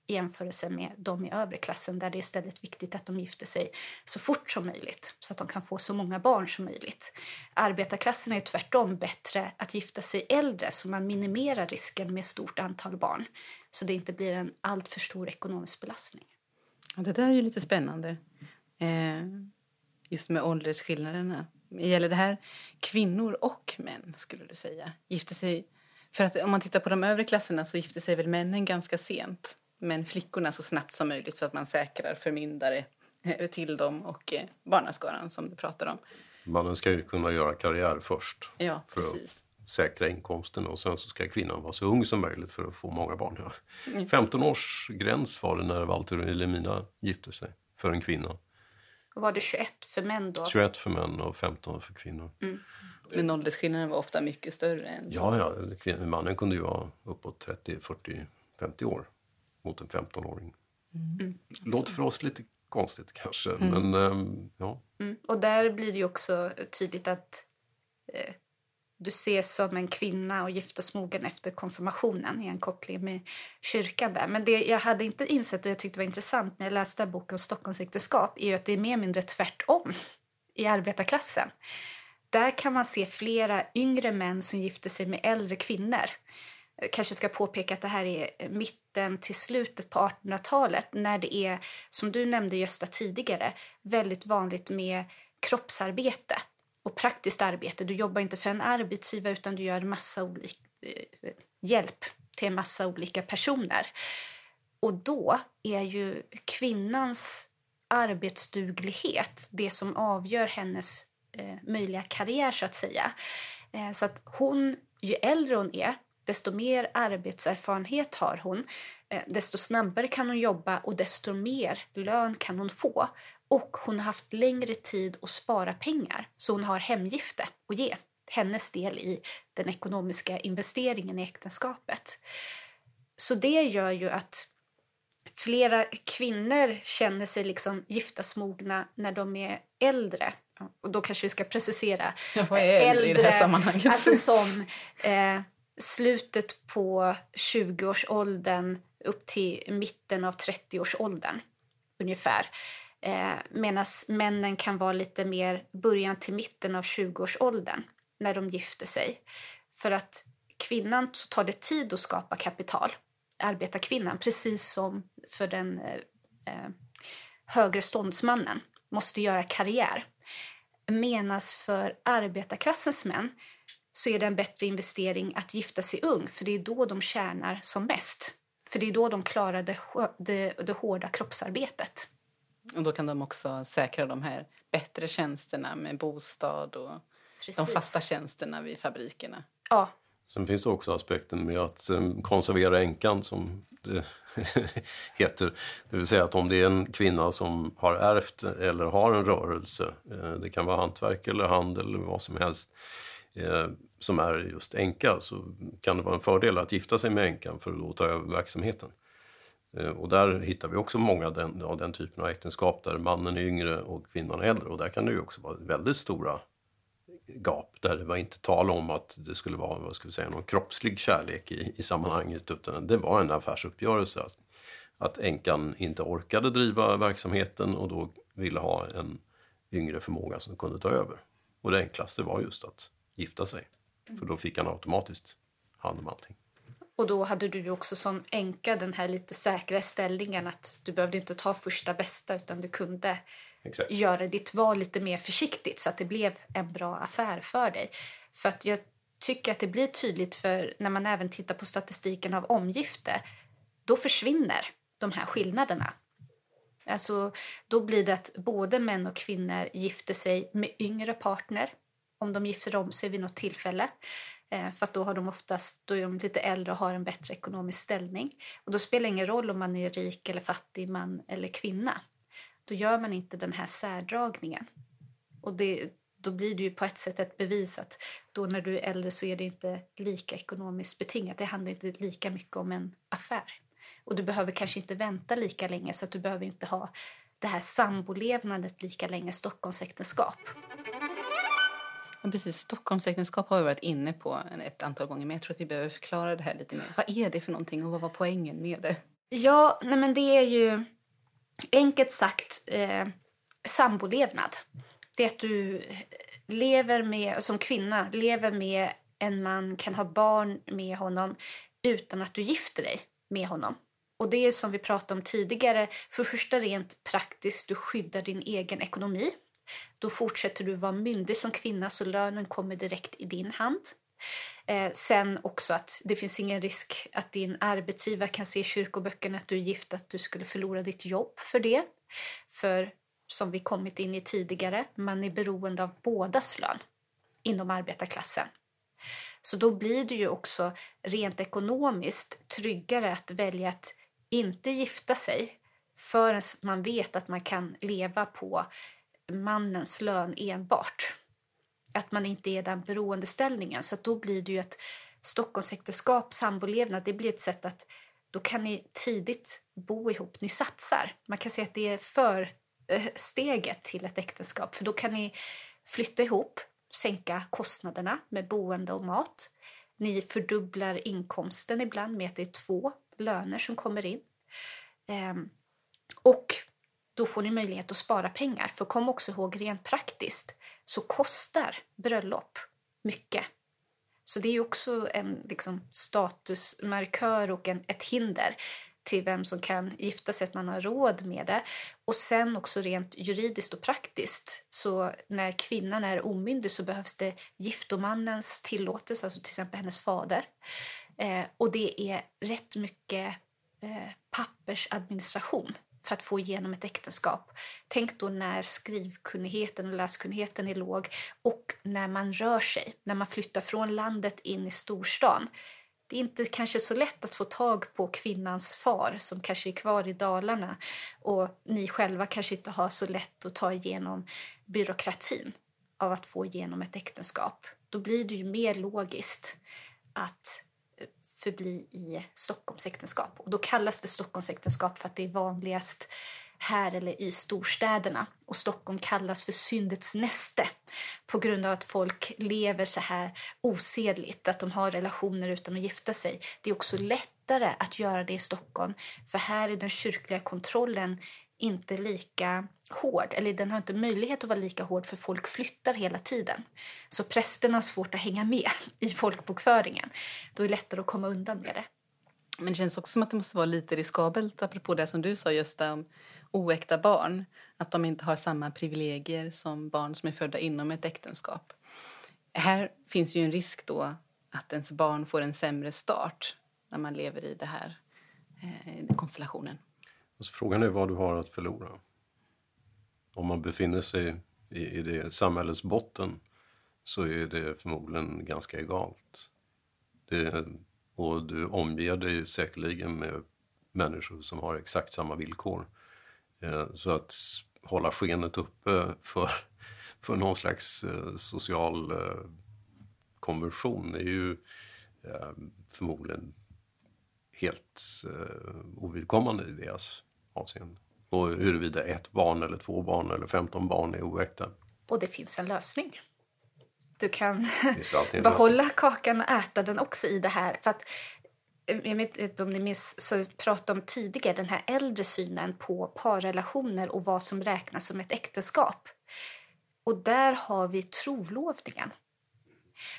i jämförelse med de i övre klassen där det är istället viktigt att de gifter sig så fort som möjligt så att de kan få så många barn som möjligt. Arbetarklassen är tvärtom bättre att gifta sig äldre så man minimerar risken med stort antal barn så det inte blir en alltför stor ekonomisk belastning. Ja, det där är ju lite spännande. Eh, just med åldersskillnaderna. Gäller det här kvinnor och män skulle du säga? Gifter sig för att om man tittar på de övre klasserna så gifter sig väl männen ganska sent men flickorna så snabbt som möjligt så att man säkrar förmyndare eh, till dem och eh, barnaskaran som du pratar om. Mannen ska ju kunna göra karriär först ja, för precis. att säkra inkomsten och sen så ska kvinnan vara så ung som möjligt för att få många barn. Ja. Mm. 15 års gräns var det när Walter och Elimina gifte sig för en kvinna. Var det 21 för män då? 21 för män och 15 för kvinnor. Mm. Men åldersskillnaden var ofta mycket större än så? Ja, ja. mannen kunde ju vara uppåt 30, 40, 50 år mot en 15-åring. Mm. Låter för oss lite konstigt kanske, mm. men ähm, ja. Mm. Och där blir det ju också tydligt att eh, du ses som en kvinna och giftasmogen efter konfirmationen i en koppling med kyrkan där. Men det jag hade inte insett och jag tyckte var intressant när jag läste boken Stockholmsäktenskap är ju att det är mer eller mindre tvärtom i arbetarklassen. Där kan man se flera yngre män som gifter sig med äldre kvinnor kanske ska påpeka att det här är mitten till slutet på 1800-talet när det är, som du nämnde Gösta tidigare, väldigt vanligt med kroppsarbete och praktiskt arbete. Du jobbar inte för en arbetsgivare utan du gör massa olika, eh, hjälp till en massa olika personer. Och då är ju kvinnans arbetsduglighet det som avgör hennes eh, möjliga karriär så att säga. Eh, så att hon, ju äldre hon är, desto mer arbetserfarenhet har hon, eh, desto snabbare kan hon jobba och desto mer lön kan hon få. och hon har haft längre tid att spara pengar så hon har hemgifte att ge hennes del i den ekonomiska investeringen i äktenskapet. Så det gör ju att flera kvinnor känner sig liksom giftasmogna när de är äldre. Och då kanske vi ska precisera. Ja, vad är äldre, i det här sammanhanget? Alltså som eh, slutet på 20-årsåldern upp till mitten av 30-årsåldern ungefär. Eh, Medan männen kan vara lite mer början till mitten av 20-årsåldern när de gifter sig. För att kvinnan så tar det tid att skapa kapital, arbetarkvinnan, precis som för den eh, eh högre ståndsmannen måste göra karriär. Medan för arbetarklassens män så är det en bättre investering att gifta sig ung, för det är då de tjänar som mest. För det är då de klarar det, det, det hårda kroppsarbetet. Och då kan de också säkra de här bättre tjänsterna med bostad och Precis. de fasta tjänsterna vid fabrikerna. Ja. Sen finns det också aspekten med att um, konservera änkan som det heter. Det vill säga att om det är en kvinna som har ärvt eller har en rörelse, eh, det kan vara hantverk eller handel eller vad som helst, eh, Eh, som är just änka så kan det vara en fördel att gifta sig med änkan för att då ta över verksamheten. Eh, och där hittar vi också många av den, av den typen av äktenskap där mannen är yngre och kvinnan är äldre och där kan det ju också vara väldigt stora gap där det var inte tal om att det skulle vara vad ska vi säga, någon kroppslig kärlek i, i sammanhanget utan det var en affärsuppgörelse. Att, att änkan inte orkade driva verksamheten och då ville ha en yngre förmåga som kunde ta över. Och det enklaste var just att gifta sig. För då fick han automatiskt hand om allting. Och då hade du också som änka den här lite säkra ställningen att du behövde inte ta första bästa utan du kunde Exakt. göra ditt val lite mer försiktigt så att det blev en bra affär för dig. För att jag tycker att det blir tydligt för när man även tittar på statistiken av omgifte, då försvinner de här skillnaderna. Alltså, då blir det att både män och kvinnor gifter sig med yngre partner om de gifter om sig vid något tillfälle. Eh, för att då, har de oftast, då är de lite äldre och har en bättre ekonomisk ställning. Och Då spelar det ingen roll om man är rik eller fattig, man eller kvinna. Då gör man inte den här särdragningen. Och det, då blir det ju på ett sätt ett bevis att då när du är äldre så är det inte lika ekonomiskt betingat. Det handlar inte lika mycket om en affär. Och du behöver kanske inte vänta lika länge så att du behöver inte ha det här sambolevnadet lika länge, Stockholmsäktenskap. Ja, precis, Stockholmsäktenskap har vi varit inne på ett antal gånger men jag tror att vi behöver förklara det här lite mer. Vad är det för någonting och vad var poängen med det? Ja, nej men det är ju enkelt sagt eh, sambolevnad. Det är att du eh, lever med, som kvinna, lever med en man, kan ha barn med honom utan att du gifter dig med honom. Och det är som vi pratade om tidigare, för första rent praktiskt, du skyddar din egen ekonomi. Då fortsätter du vara myndig som kvinna så lönen kommer direkt i din hand. Eh, sen också att det finns ingen risk att din arbetsgivare kan se i kyrkoböckerna att du är gift, att du skulle förlora ditt jobb för det. För som vi kommit in i tidigare, man är beroende av bådas lön inom arbetarklassen. Så då blir det ju också rent ekonomiskt tryggare att välja att inte gifta sig förrän man vet att man kan leva på mannens lön enbart. Att man inte är i den beroendeställningen. Så då blir det ju ett Stockholmsäktenskap, sambolevnad, det blir ett sätt att då kan ni tidigt bo ihop. Ni satsar. Man kan säga att det är för eh, steget till ett äktenskap. För då kan ni flytta ihop, sänka kostnaderna med boende och mat. Ni fördubblar inkomsten ibland med att det är två löner som kommer in. Ehm, och då får ni möjlighet att spara pengar. För kom också ihåg rent praktiskt så kostar bröllop mycket. Så det är också en liksom, statusmarkör och en, ett hinder till vem som kan gifta sig, att man har råd med det. Och sen också rent juridiskt och praktiskt. Så när kvinnan är omyndig så behövs det giftomannens tillåtelse, alltså till exempel hennes fader. Eh, och det är rätt mycket eh, pappersadministration för att få igenom ett äktenskap. Tänk då när skrivkunnigheten och läskunnigheten är låg och när man rör sig, när man flyttar från landet in i storstan. det är inte kanske så lätt att få tag på kvinnans far som kanske är kvar i Dalarna och ni själva kanske inte har så lätt att ta igenom byråkratin av att få igenom ett äktenskap. Då blir det ju mer logiskt att förbli i Stockholmsäktenskap. Och då kallas det Stockholmsäktenskap för att det är vanligast här eller i storstäderna. Och Stockholm kallas för syndets näste på grund av att folk lever så här osedligt, att de har relationer utan att gifta sig. Det är också lättare att göra det i Stockholm, för här är den kyrkliga kontrollen inte lika hård, eller den har inte möjlighet att vara lika hård för folk flyttar hela tiden. Så prästerna har svårt att hänga med i folkbokföringen. Då är det lättare att komma undan med det. Men det känns också som att det måste vara lite riskabelt, apropå det som du sa Gösta, om oäkta barn, att de inte har samma privilegier som barn som är födda inom ett äktenskap. Här finns ju en risk då att ens barn får en sämre start när man lever i det här eh, den konstellationen. Alltså, frågan är vad du har att förlora. Om man befinner sig i, i det samhällets botten så är det förmodligen ganska egalt. Det, och du omger dig säkerligen med människor som har exakt samma villkor. Eh, så att hålla skenet uppe för, för någon slags eh, social eh, konvention är ju förmodligen helt ovidkommande i deras avseende. Och huruvida ett barn eller två barn eller 15 barn är oäkta. Och det finns en lösning. Du kan behålla lösning. kakan och äta den också i det här. För att jag vet inte om ni minns, så pratade om tidigare den här äldre synen på parrelationer och vad som räknas som ett äktenskap. Och där har vi trolovningen.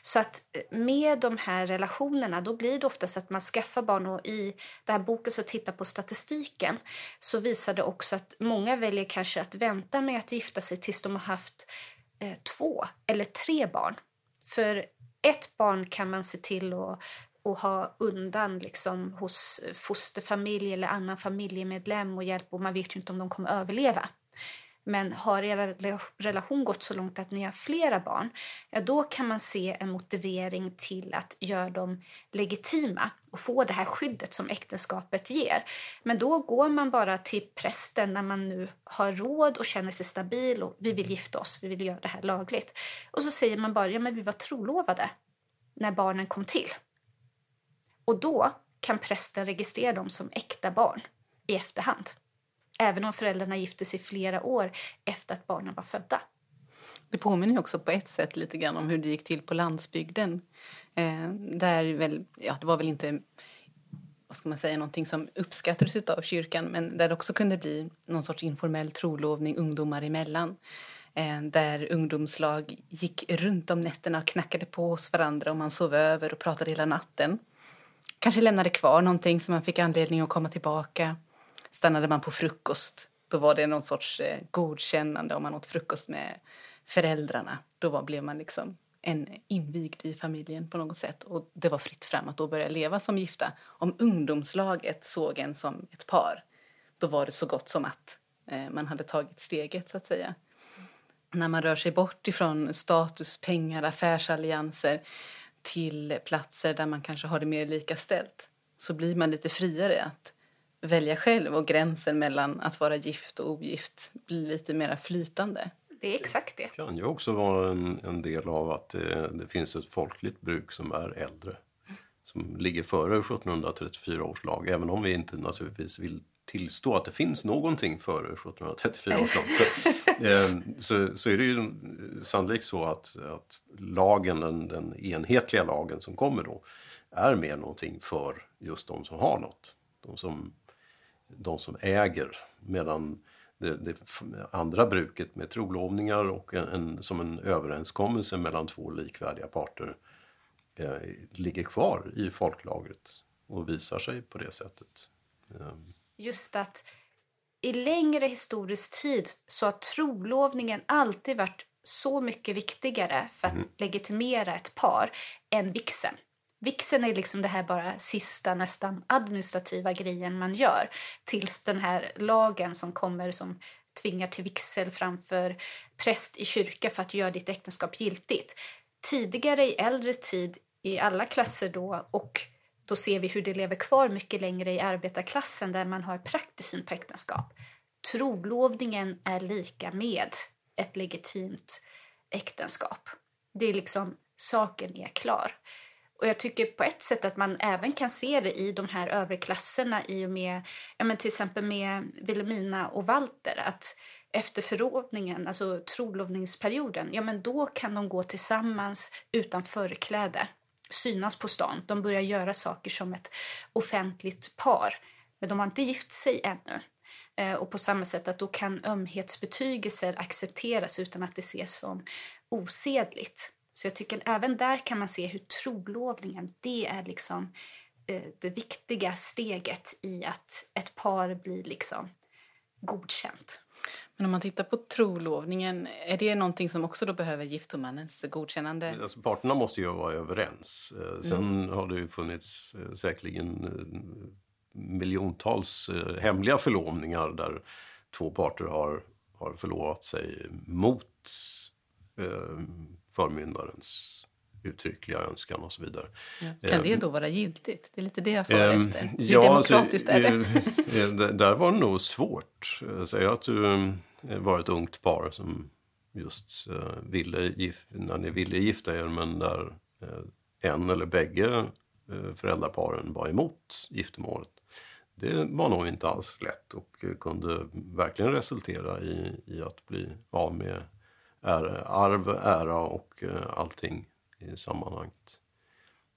Så att eh, med de här relationerna då blir det oftast att man skaffar barn och i den här boken så tittar på statistiken så visar det också att många väljer kanske att vänta med att gifta sig tills de har haft eh, två eller tre barn. För ett barn kan man se till att och ha undan liksom hos fosterfamilj eller annan familjemedlem och hjälp och man vet ju inte om de kommer överleva. Men har er relation gått så långt att ni har flera barn, ja då kan man se en motivering till att göra dem legitima och få det här skyddet som äktenskapet ger. Men då går man bara till prästen när man nu har råd och känner sig stabil och vi vill gifta oss, vi vill göra det här lagligt. Och så säger man bara, ja men vi var trolovade när barnen kom till. Och då kan prästen registrera dem som äkta barn i efterhand. Även om föräldrarna gifte sig flera år efter att barnen var födda. Det påminner också på ett sätt lite grann om hur det gick till på landsbygden. Eh, där väl, ja, det var väl inte vad ska man säga, någonting som uppskattades av kyrkan men där det också kunde bli någon sorts informell trolovning ungdomar emellan. Eh, där ungdomslag gick runt om nätterna och knackade på hos varandra och man sov över och pratade hela natten kanske lämnade kvar någonting som man fick anledning att komma tillbaka. Stannade man på frukost, då var det någon sorts eh, godkännande om man åt frukost med föräldrarna. Då var, blev man liksom en invigd i familjen på något sätt och det var fritt fram att då börja leva som gifta. Om ungdomslaget såg en som ett par, då var det så gott som att eh, man hade tagit steget så att säga. När man rör sig bort ifrån status, pengar, affärsallianser till platser där man kanske har det mer lika ställt så blir man lite friare att välja själv och gränsen mellan att vara gift och ogift blir lite mer flytande. Det är exakt det. Det kan ju också vara en, en del av att det, det, finns ett folkligt bruk som är äldre. Som ligger före 1734 års lag, även om vi inte naturligtvis vill tillstå att det finns någonting före 1734 års lag. Ehm, så, så är det ju sannolikt så att, att lagen, den, den enhetliga lagen som kommer då, är mer någonting för just de som har något. De som, de som äger. Medan det, det andra bruket med trolovningar och en, en, som en överenskommelse mellan två likvärdiga parter eh, ligger kvar i folklagret och visar sig på det sättet. Um, just att i längre historisk tid så har trolovningen alltid varit så mycket viktigare för att mm. legitimera ett par än vixen. Vixen är liksom det här bara sista nästan administrativa grejen man gör tills den här lagen som kommer som tvingar till vigsel framför präst i kyrka för att göra ditt äktenskap giltigt. Tidigare i äldre tid i alla klasser då och då ser vi hur det lever kvar mycket längre i arbetarklassen där man har praktisk syn på äktenskap. Trolovningen är lika med ett legitimt äktenskap. Det är liksom, saken är klar. Och jag tycker på ett sätt att man även kan se det i de här överklasserna i och med, ja men till exempel med Wilhelmina och Walter, att efter förlovningen, alltså trolovningsperioden, ja men då kan de gå tillsammans utan förkläde, synas på stan. De börjar göra saker som ett offentligt par, men de har inte gift sig ännu. Eh, och på samma sätt att då kan ömhetsbetygelser accepteras utan att det ses som osedligt. Så jag tycker även där kan man se hur trolovningen, det är liksom eh, det viktiga steget i att ett par blir liksom godkänt. Men om man tittar på trolovningen, är det någonting som också då behöver giftomannens godkännande? Alltså, parterna måste ju vara överens. Eh, sen mm. har det ju funnits eh, säkerligen miljontals hemliga förlovningar där två parter har, har förlovat sig mot eh, förmyndarens uttryckliga önskan och så vidare. Ja. Kan det då vara giltigt? Det är lite det jag far um, efter. Hur ja, alltså, demokratiskt alltså, är det? där var det nog svårt. Säg att du var ett ungt par som just ville, när ni ville gifta er men där en eller bägge föräldraparen var emot giftermålet. Det var nog inte alls lätt och kunde verkligen resultera i, i att bli av med arv, ära och allting i sammanhanget.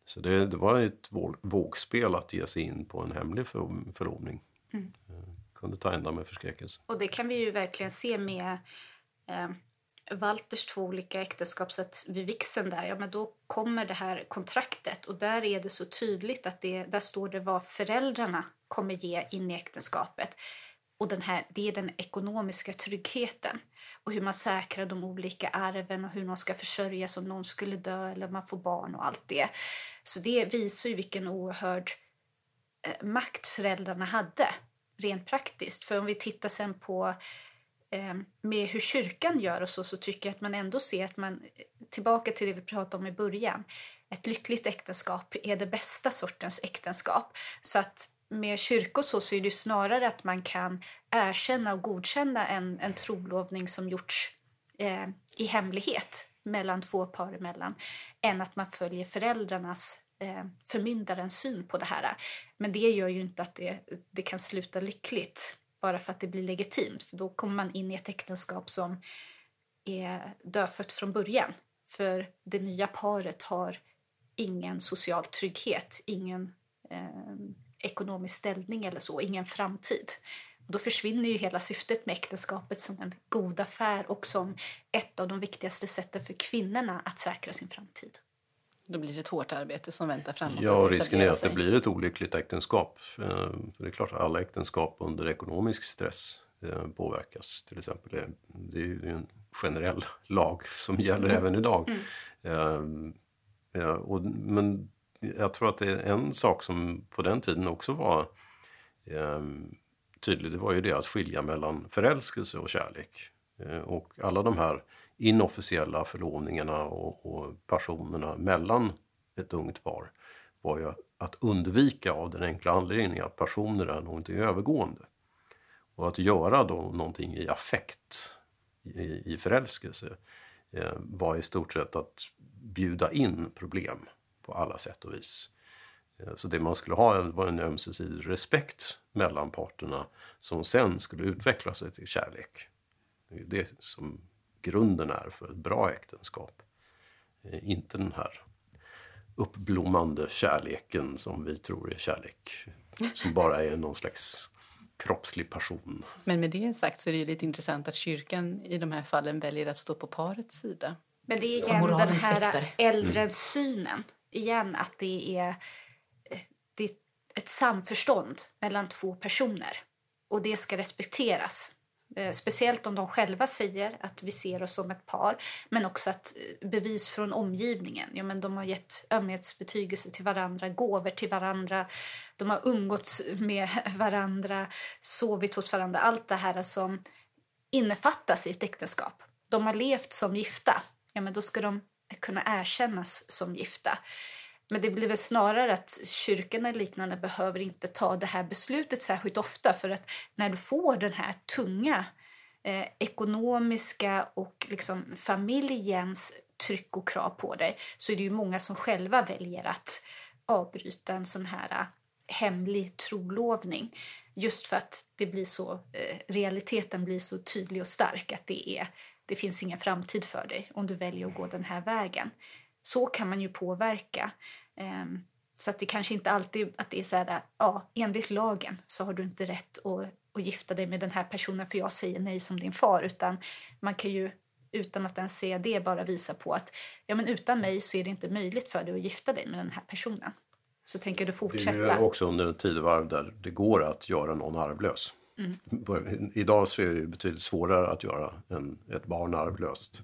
Så det, det var ett vågspel att ge sig in på en hemlig för, förlovning. Mm. Eh, kunde ta ända med förskräckelse. Och det kan vi ju verkligen se med eh, Walters två olika äktenskap. Så att vid vixen där, ja men då kommer det här kontraktet och där är det så tydligt att det, där står det vad föräldrarna kommer ge in i äktenskapet. Och den här, det är den ekonomiska tryggheten och hur man säkrar de olika arven och hur man ska försörjas om någon skulle dö eller man får barn och allt det. Så det visar ju vilken oerhörd eh, makt föräldrarna hade rent praktiskt. För om vi tittar sen på eh, med hur kyrkan gör och så, så tycker jag att man ändå ser att man, eh, tillbaka till det vi pratade om i början, ett lyckligt äktenskap är det bästa sortens äktenskap. Så att med kyrkor så, så är det snarare att man kan erkänna och godkänna en, en trolovning som gjorts eh, i hemlighet mellan två par emellan än att man följer föräldrarnas eh, förmyndarens syn på det här. Men det gör ju inte att det, det kan sluta lyckligt bara för att det blir legitimt för då kommer man in i ett äktenskap som är dödfött från början. För det nya paret har ingen social trygghet, ingen eh, ekonomisk ställning eller så, ingen framtid. då försvinner ju hela syftet med äktenskapet som en god affär och som ett av de viktigaste sätten för kvinnorna att säkra sin framtid. Då blir det ett hårt arbete som väntar framåt. Ja, risken är att sig. det blir ett olyckligt äktenskap. Eh, det är klart att alla äktenskap under ekonomisk stress eh, påverkas. Till exempel. Det är ju en generell lag som gäller mm. även idag. Mm. Eh, ja, och, men jag tror att det är en sak som på den tiden också var eh, tydlig. Det var ju det att skilja mellan förälskelse och kärlek. Eh, och alla de här inofficiella förlovningarna och, och passionerna mellan ett ungt par var ju att undvika av den enkla anledningen att passioner är någonting övergående. Och att göra då någonting i affekt, i, i förälskelse, eh, var i stort sett att bjuda in problem på alla sätt och vis. Eh, så det man skulle ha var en ömsesidig respekt mellan parterna som sen skulle utveckla sig till kärlek. Det är det som grunden är för ett bra äktenskap. Eh, inte den här uppblommande kärleken som vi tror är kärlek. Som bara är någon slags kroppslig passion. Men med det sagt så är det ju lite intressant att kyrkan i de här fallen väljer att stå på parets sida. Men det är igen den här äldre mm. synen igen att det är, eh, det är ett samförstånd mellan två personer. Och det ska respekteras. Eh, speciellt om de själva säger att vi ser oss som ett par. Men också att eh, bevis från omgivningen. Ja, men de har gett ömhetsbetygelse till varandra, gåvor till varandra. De har umgåtts med varandra, sovit hos varandra. Allt det här som innefattas i ett äktenskap. De har levt som gifta. Ja, men då ska de kunna erkännas som gifta. men det blir väl snarare att kyrkan och liknande behöver inte ta det här beslutet särskilt ofta för att när du får den här tunga eh, ekonomiska och liksom familjens tryck och krav på dig så är det ju många som själva väljer att avbryta en sån här eh, hemlig trolovning. Just för att det blir så, eh, realiteten blir så tydlig och stark att det, är, det finns ingen framtid för dig om du väljer att gå den här vägen. Så kan man ju påverka. Um, så att det kanske inte alltid att det är så här, ja, enligt lagen så har du inte rätt att, att gifta dig med den här personen för jag säger nej som din far, utan man kan ju utan att ens se det bara visa på att ja, men utan mig så är det inte möjligt för dig att gifta dig med den här personen. Så tänker du fortsätta. Det är också under en tidevarv där det går att göra någon arvlös. Mm. Idag så är det betydligt svårare att göra än ett barn arvlöst.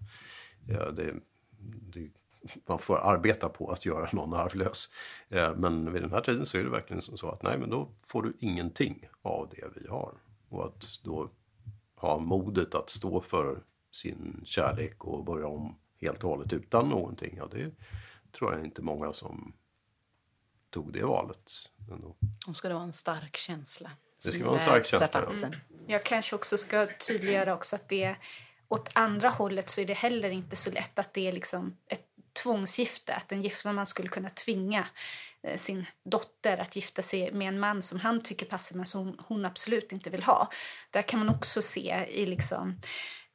Eh, det, det man får arbeta på att göra någon arvlös. Eh, men vid den här tiden så är det verkligen som så att nej men då får du ingenting av det vi har. Och att då ha modet att stå för sin kärlek och börja om helt och hållet utan någonting. Ja, det tror jag inte många som tog det valet. Ändå. Och ska det vara en stark känsla. Det ska vara en stark känsla. Mm. Jag kanske också ska tydliggöra också att det åt andra hållet så är det heller inte så lätt att det är liksom ett tvångsgifte, att en gifta skulle kunna tvinga eh, sin dotter att gifta sig med en man som han tycker passar men som hon absolut inte vill ha. Där kan man också se i liksom,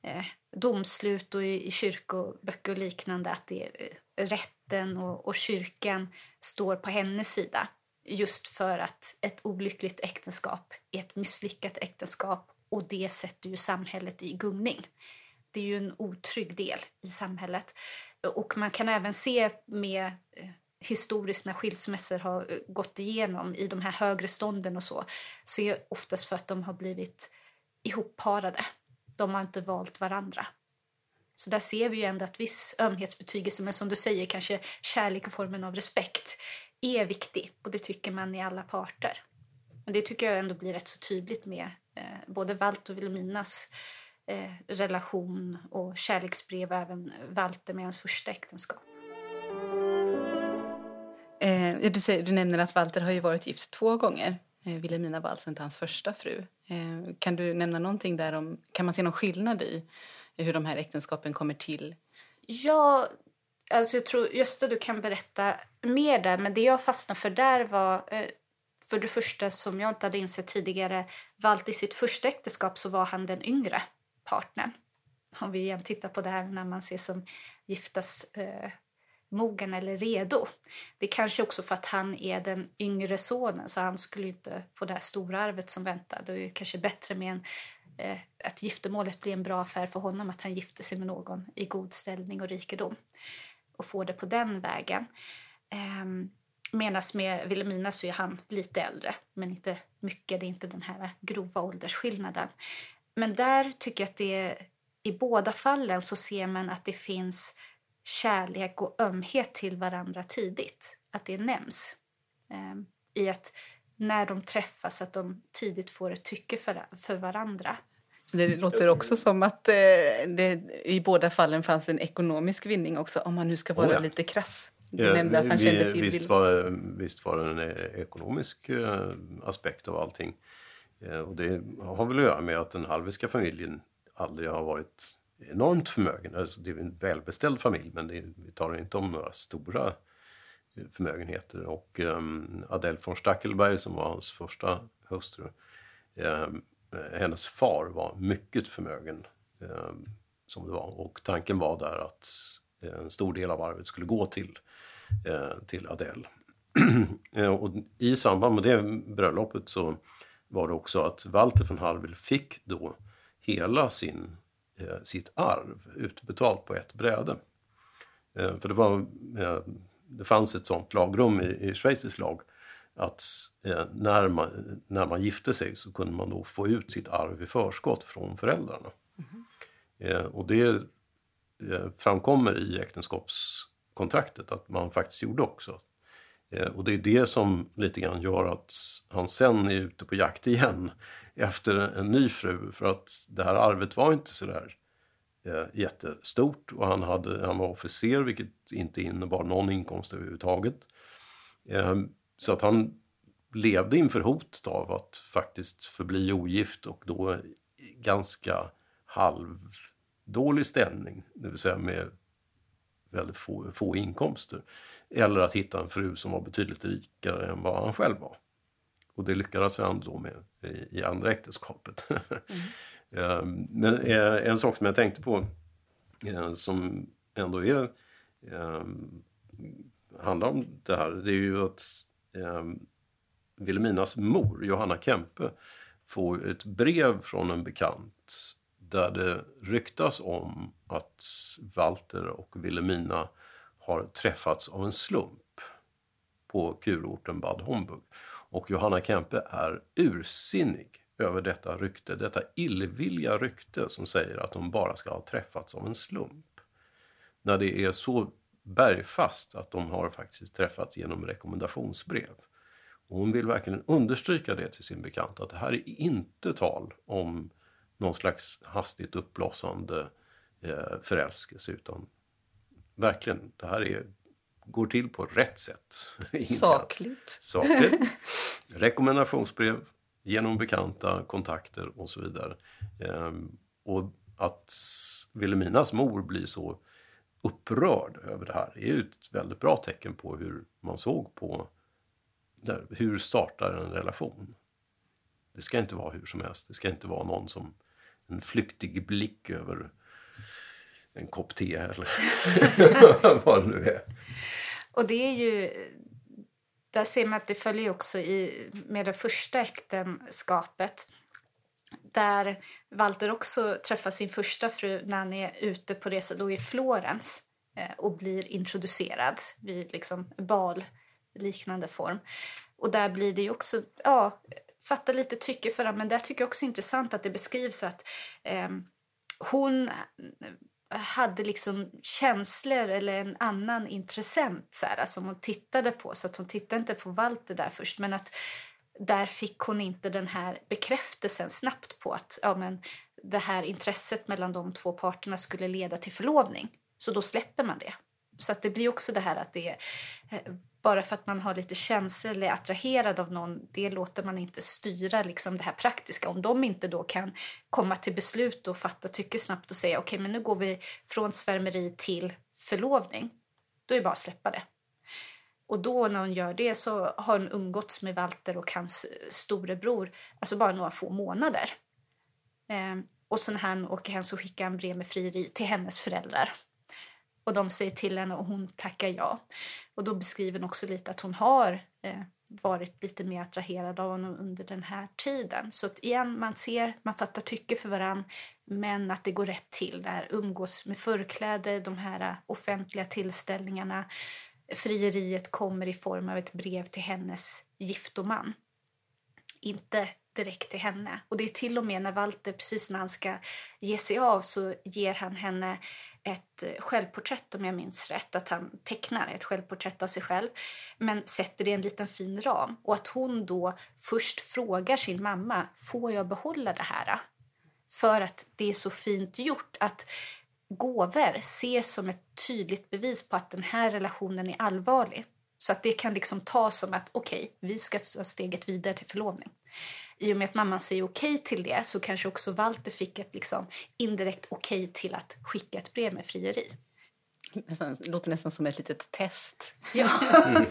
eh, domslut och i, i kyrkoböcker och liknande att det är eh, rätten och, och kyrkan står på hennes sida just för att ett olyckligt äktenskap är ett misslyckat äktenskap och det sätter ju samhället i gungning. Det är ju en otrygg del i samhället. Och man kan även se med eh, historiskt när skilsmässor har eh, gått igenom i de här högre stånden och så, så är det oftast för att de har blivit ihopparade. De har inte valt varandra. Så där ser vi ju ändå att viss ömhetsbetygelse, men som du säger, kanske kärlek i formen av respekt, är viktig. Och det tycker man i alla parter. Men det tycker jag ändå blir rätt så tydligt med eh, både Walt och Vilhelminas eh, relation och kärleksbrev och även Walter med hans första äktenskap. Eh, du, säger, du nämner att Walter har ju varit gift två gånger. Eh, Vilhelmina var alltså inte hans första fru. Eh, kan du nämna någonting där om, kan man se någon skillnad i hur de här äktenskapen kommer till? Ja, alltså jag tror Gösta du kan berätta mer där, men det jag fastnade för där var eh, för det första som jag inte hade insett tidigare, Walt i sitt första äktenskap så var han den yngre partnern. Om vi igen tittar på det här när man ses som giftas eh, mogen eller redo. Det är kanske också för att han är den yngre sonen så han skulle inte få det här stora arvet som väntar. Det är kanske bättre med en, eh, att giftermålet blir en bra affär för honom att han gifter sig med någon i god ställning och rikedom och får det på den vägen. Ehm, Medan med Vilhelmina så är han lite äldre, men inte mycket. Det är inte den här grova åldersskillnaden. Men där tycker jag att det i båda fallen så ser man att det finns kärlek och ömhet till varandra tidigt. Att det nämns. Um, I att när de träffas att de tidigt får ett tycke för, för varandra. Det låter också som att eh, det i båda fallen fanns en ekonomisk vinning också om man nu ska vara oh ja. lite krass. Du ja, nämnde att han vi, kände till visst var, visst var det en eh, ekonomisk eh, aspekt av allting. Eh, och det har väl att göra med att den halviska familjen aldrig har varit enormt förmögen. Alltså det är en välbeställd familj men det, vi talar inte om några stora eh, förmögenheter. Och um, Adele von Stackelberg som var hans första hustru, um, Eh, hennes far var mycket förmögen eh, som det var. Och tanken var där att eh, en stor del av arvet skulle gå till, till Adele. och i samband med det bröllopet så var det också att Walter von Hallwyl fick då hela sin, eh, sitt arv utbetalt på ett bräde. Eh, för det, var, eh, det fanns ett sånt lagrum i, i schweizisk lag att eh, när, man, när man gifte sig så kunde man då få ut sitt arv i förskott från föräldrarna. Mm. och det eh, framkommer i äktenskapskontraktet att man faktiskt gjorde också. Och det är det som lite grann gör att han sen är ute på jakt igen efter en ny fru. För att det här arvet var inte sådär eh, jättestort och han, hade, han var officer vilket inte innebar någon inkomst överhuvudtaget. Så att han levde inför hotet av att faktiskt förbli ogift och då ganska halvdålig ställning, det vill säga med väldigt få, få inkomster. Eller att hitta en fru som var betydligt rikare än vad han själv var. Och det lyckades han då med i, i andra äktenskapet. Mm. Men eh, en sak som jag tänkte på eh, som ändå är ehm, handlar om det här, det är ju att eh, Vilhelminas mor, Johanna Kempe, får ett brev från en bekant där det ryktas om att Walter och Vilhelmina har träffats av en slump på kurorten Bad Homburg. Och Johanna Kempe är ursinnig över detta rykte, detta illvilliga rykte som säger att de bara ska ha träffats av en slump. När det är så bergfast att de har faktiskt träffats genom rekommendationsbrev. Och hon vill verkligen understryka det till sin bekant att det här är inte tal om någon slags hastigt uppblossande eh, förälskelse utan verkligen, det här är, går till på rätt sätt. Sakligt. Sakligt. Rekommendationsbrev genom bekanta kontakter och så vidare. Ehm, och att Vilhelminas mor blir så upprörd över det här Det är ju ett väldigt bra tecken på hur man såg på där, hur startar en relation. Det ska inte vara hur som helst. Det ska inte vara någon som en flyktig blick över en kopp te eller vad det nu är. Och det är ju... Där ser man att det följer också i, med det första äktenskapet där Walter också träffar sin första fru när han är ute på resa då i Florens eh, och blir introducerad vid liksom balliknande form. Och där blir det ju också, ja, fatta lite tycke för honom. men där tycker jag också intressant att det beskrivs att eh, hon eh, hade liksom känslor eller en annan intressent så här, som hon tittade på. Så att hon tittade inte på Walter där först men att där fick hon inte den här bekräftelsen snabbt på att ja, men det här intresset mellan de två parterna skulle leda till förlovning. Så då släpper man det. Så att det blir också det här att det är bara för att man har lite känslor eller är attraherad av någon, det låter man inte styra liksom det här praktiska. Om de inte då kan komma till beslut och fatta tycke snabbt och säga okej, okay, men nu går vi från svärmeri till förlovning. Då är det bara att släppa det. Och då när hon gör det så har hon umgåtts med Walter och hans eh, storebror, alltså bara några få månader. Eh, och så när han åker hem så skickar han brev med frieri till hennes föräldrar. Och de säger till henne och hon tackar ja. Och då beskriver hon också lite att hon har eh, varit lite mer attraherad av honom under den här tiden. Så att igen, man ser, man fattar tycke för varann men att det går rätt till. Där umgås med förkläde, de här eh, offentliga tillställningarna. Frieriet kommer i form av ett brev till hennes giftoman. Inte direkt till henne. Och det är till och med när Walter, precis när han ska ge sig av, så ger han henne ett självporträtt om jag minns rätt, att han tecknar ett självporträtt av sig själv men sätter det i en liten fin ram och att hon då först frågar sin mamma, får jag behålla det här? För att det är så fint gjort att gåvor ses som ett tydligt bevis på att den här relationen är allvarlig. Så att det kan liksom tas som att okej, okay, vi ska ta steget vidare till förlovning i och med att mamman säger okej okay till det så kanske också Walter fick ett liksom indirekt okej okay till att skicka ett brev med frieri. Nästan, låter nästan som ett litet test. Ja,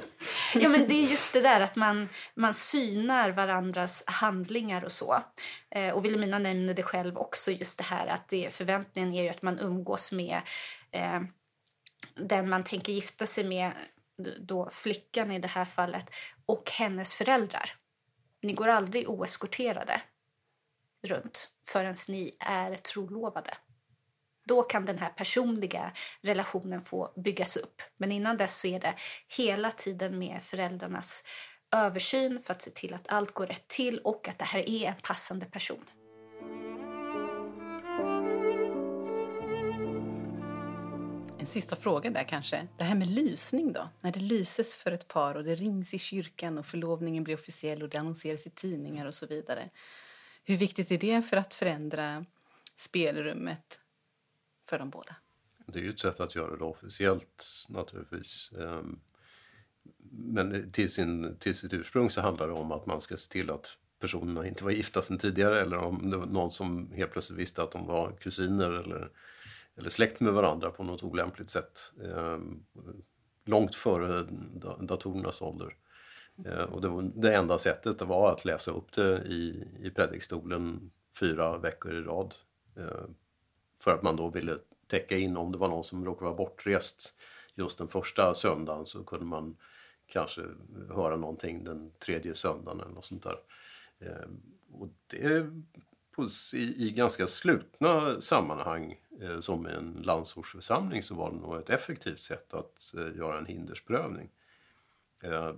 ja men det är just det där att man, man synar varandras handlingar och så. Eh, och Vilhelmina nämner det själv också, just det här att det, förväntningen är ju att man umgås med eh, den man tänker gifta sig med, då flickan i det här fallet, och hennes föräldrar. Ni går aldrig oeskorterade runt förrän ni är trolovade. Då kan den här personliga relationen få byggas upp. Men innan dess så är det hela tiden med föräldrarnas översyn för att se till att allt går rätt till och att det här är en passande person. En sista fråga där kanske. Det här med lysning då? När det lyses för ett par och det rings i kyrkan och förlovningen blir officiell och det annonseras i tidningar och så vidare. Hur viktigt är det för att förändra spelrummet för dem båda? Det är ju ett sätt att göra det officiellt naturligtvis. Ehm, men till, sin, till sitt ursprung så handlar det om att man ska se till att personerna inte var gifta sedan tidigare eller om det var någon som helt plötsligt visste att de var kusiner eller, eller släkt med varandra på något olämpligt sätt. Ehm, långt före datorernas ålder. Eh, och det, var, det enda sättet var att läsa upp det i, i predikstolen fyra veckor i rad. Ehm, för att man då ville täcka in om det var någon som råkade vara bortrest just den första söndagen så kunde man kanske höra någonting den tredje söndagen eller något sånt där. Eh, och det på, i, i ganska slutna sammanhang som som en landsortsförsamling så var det nog ett effektivt sätt att eh, göra en hindersprövning.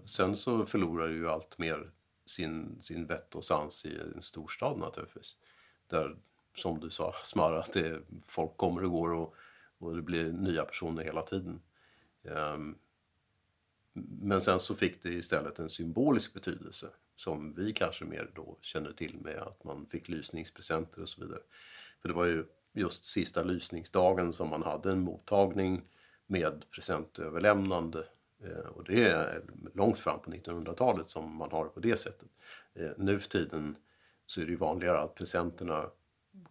Sen så förlorar ju allt mer sin, sin vett och sans i en storstad naturligtvis. Där, som du sa, Smara, att det, folk kommer och går och, och det blir nya personer hela tiden. Um, men sen så fick det istället en symbolisk betydelse som vi kanske mer då känner till med att man fick lysningspresenter och så vidare. För det var ju just sista lysningsdagen som man hade en mottagning med presentöverlämnande eh, och det är långt fram på 1900-talet som man har det på det sättet. Eh, nu för tiden så är det ju vanligare att presenterna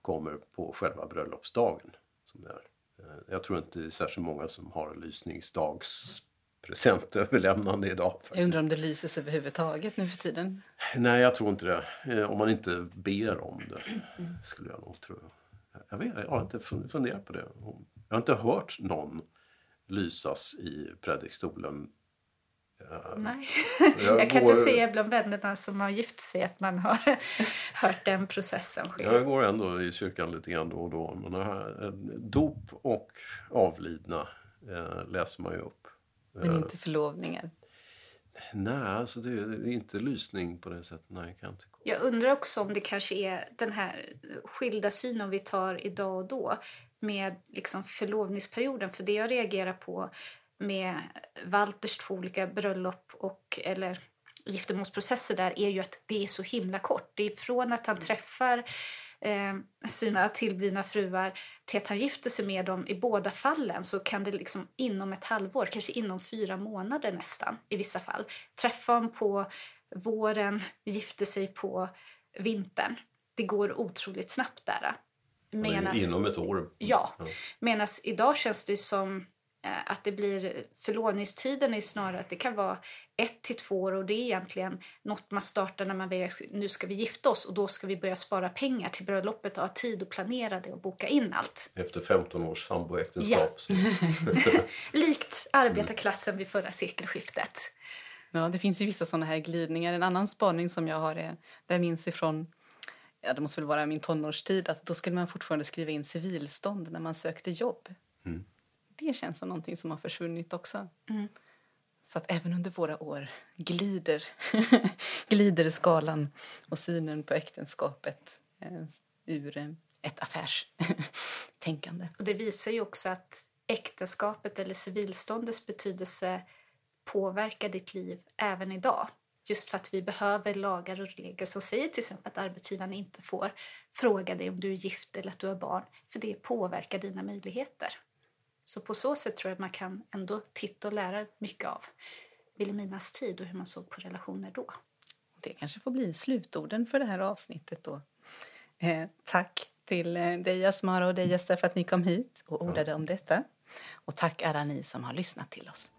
kommer på själva bröllopsdagen. Som är. Eh, jag tror inte det är särskilt många som har lysningsdags presentöverlämnande idag. Faktiskt. Jag undrar om det lyses överhuvudtaget nu för tiden? Nej, jag tror inte det. Eh, om man inte ber om det, skulle jag nog tro. Jag, vet, jag har inte funderat på det. Jag har inte hört någon lysas i predikstolen eh, Nej, jag, jag kan går... inte se bland vännerna som har gift sig att man har hört den processen ske. Jag går ändå i kyrkan lite grann då och då. Men här, dop och avlidna eh, läser man ju upp. Men inte förlovningar? Nej, alltså det, är inte lysning på det sättet. Nej, kan inte. Jag undrar också om det kanske är den här skilda synen vi tar idag och då med liksom förlovningsperioden. För det jag reagerar på med Walters två olika bröllop och eller giftermålsprocesser där är ju att det är så himla kort. Det är från att han träffar eh, sina tillblivna fruar till att han gifter sig med dem i båda fallen så kan det liksom inom ett halvår, kanske inom fyra månader nästan i vissa fall, träffa dem på våren, gifter sig på vintern. Det går otroligt snabbt där. Menas, inom ett år? Ja. Medan idag känns det som att det blir förlovningstiden är snarare att det kan vara ett till två år och det är egentligen något man startar när man väljer nu ska vi gifta oss och då ska vi börja spara pengar till bröllopet och ha tid att planera det och boka in allt. Efter 15 års samboäktenskap. Ja. Likt arbetarklassen vid förra sekelskiftet. Ja, det finns ju vissa sådana här glidningar. En annan spaning som jag har är, där jag minns ifrån ja, det måste väl vara min tonårstid, att då skulle man fortfarande skriva in civilstånd när man sökte jobb. Mm det känns som någonting som har försvunnit också. Mm. Så att även under våra år glider, glider skalan och synen på äktenskapet eh, ur eh, ett affärstänkande. Och det visar ju också att äktenskapet eller civilståndets betydelse påverkar ditt liv även idag. Just för att vi behöver lagar och regler som säger till exempel att arbetsgivaren inte får fråga dig om du är gift eller att du har barn, för det påverkar dina möjligheter. Så på så sätt tror jag att man kan ändå titta och lära mycket av Vilhelminas tid och hur man såg på relationer då. Det kanske får bli slutorden för det här avsnittet då. Eh, tack till eh, dig Asmara och dig Ester för att ni kom hit och ordade om detta. Och tack alla ni som har lyssnat till oss.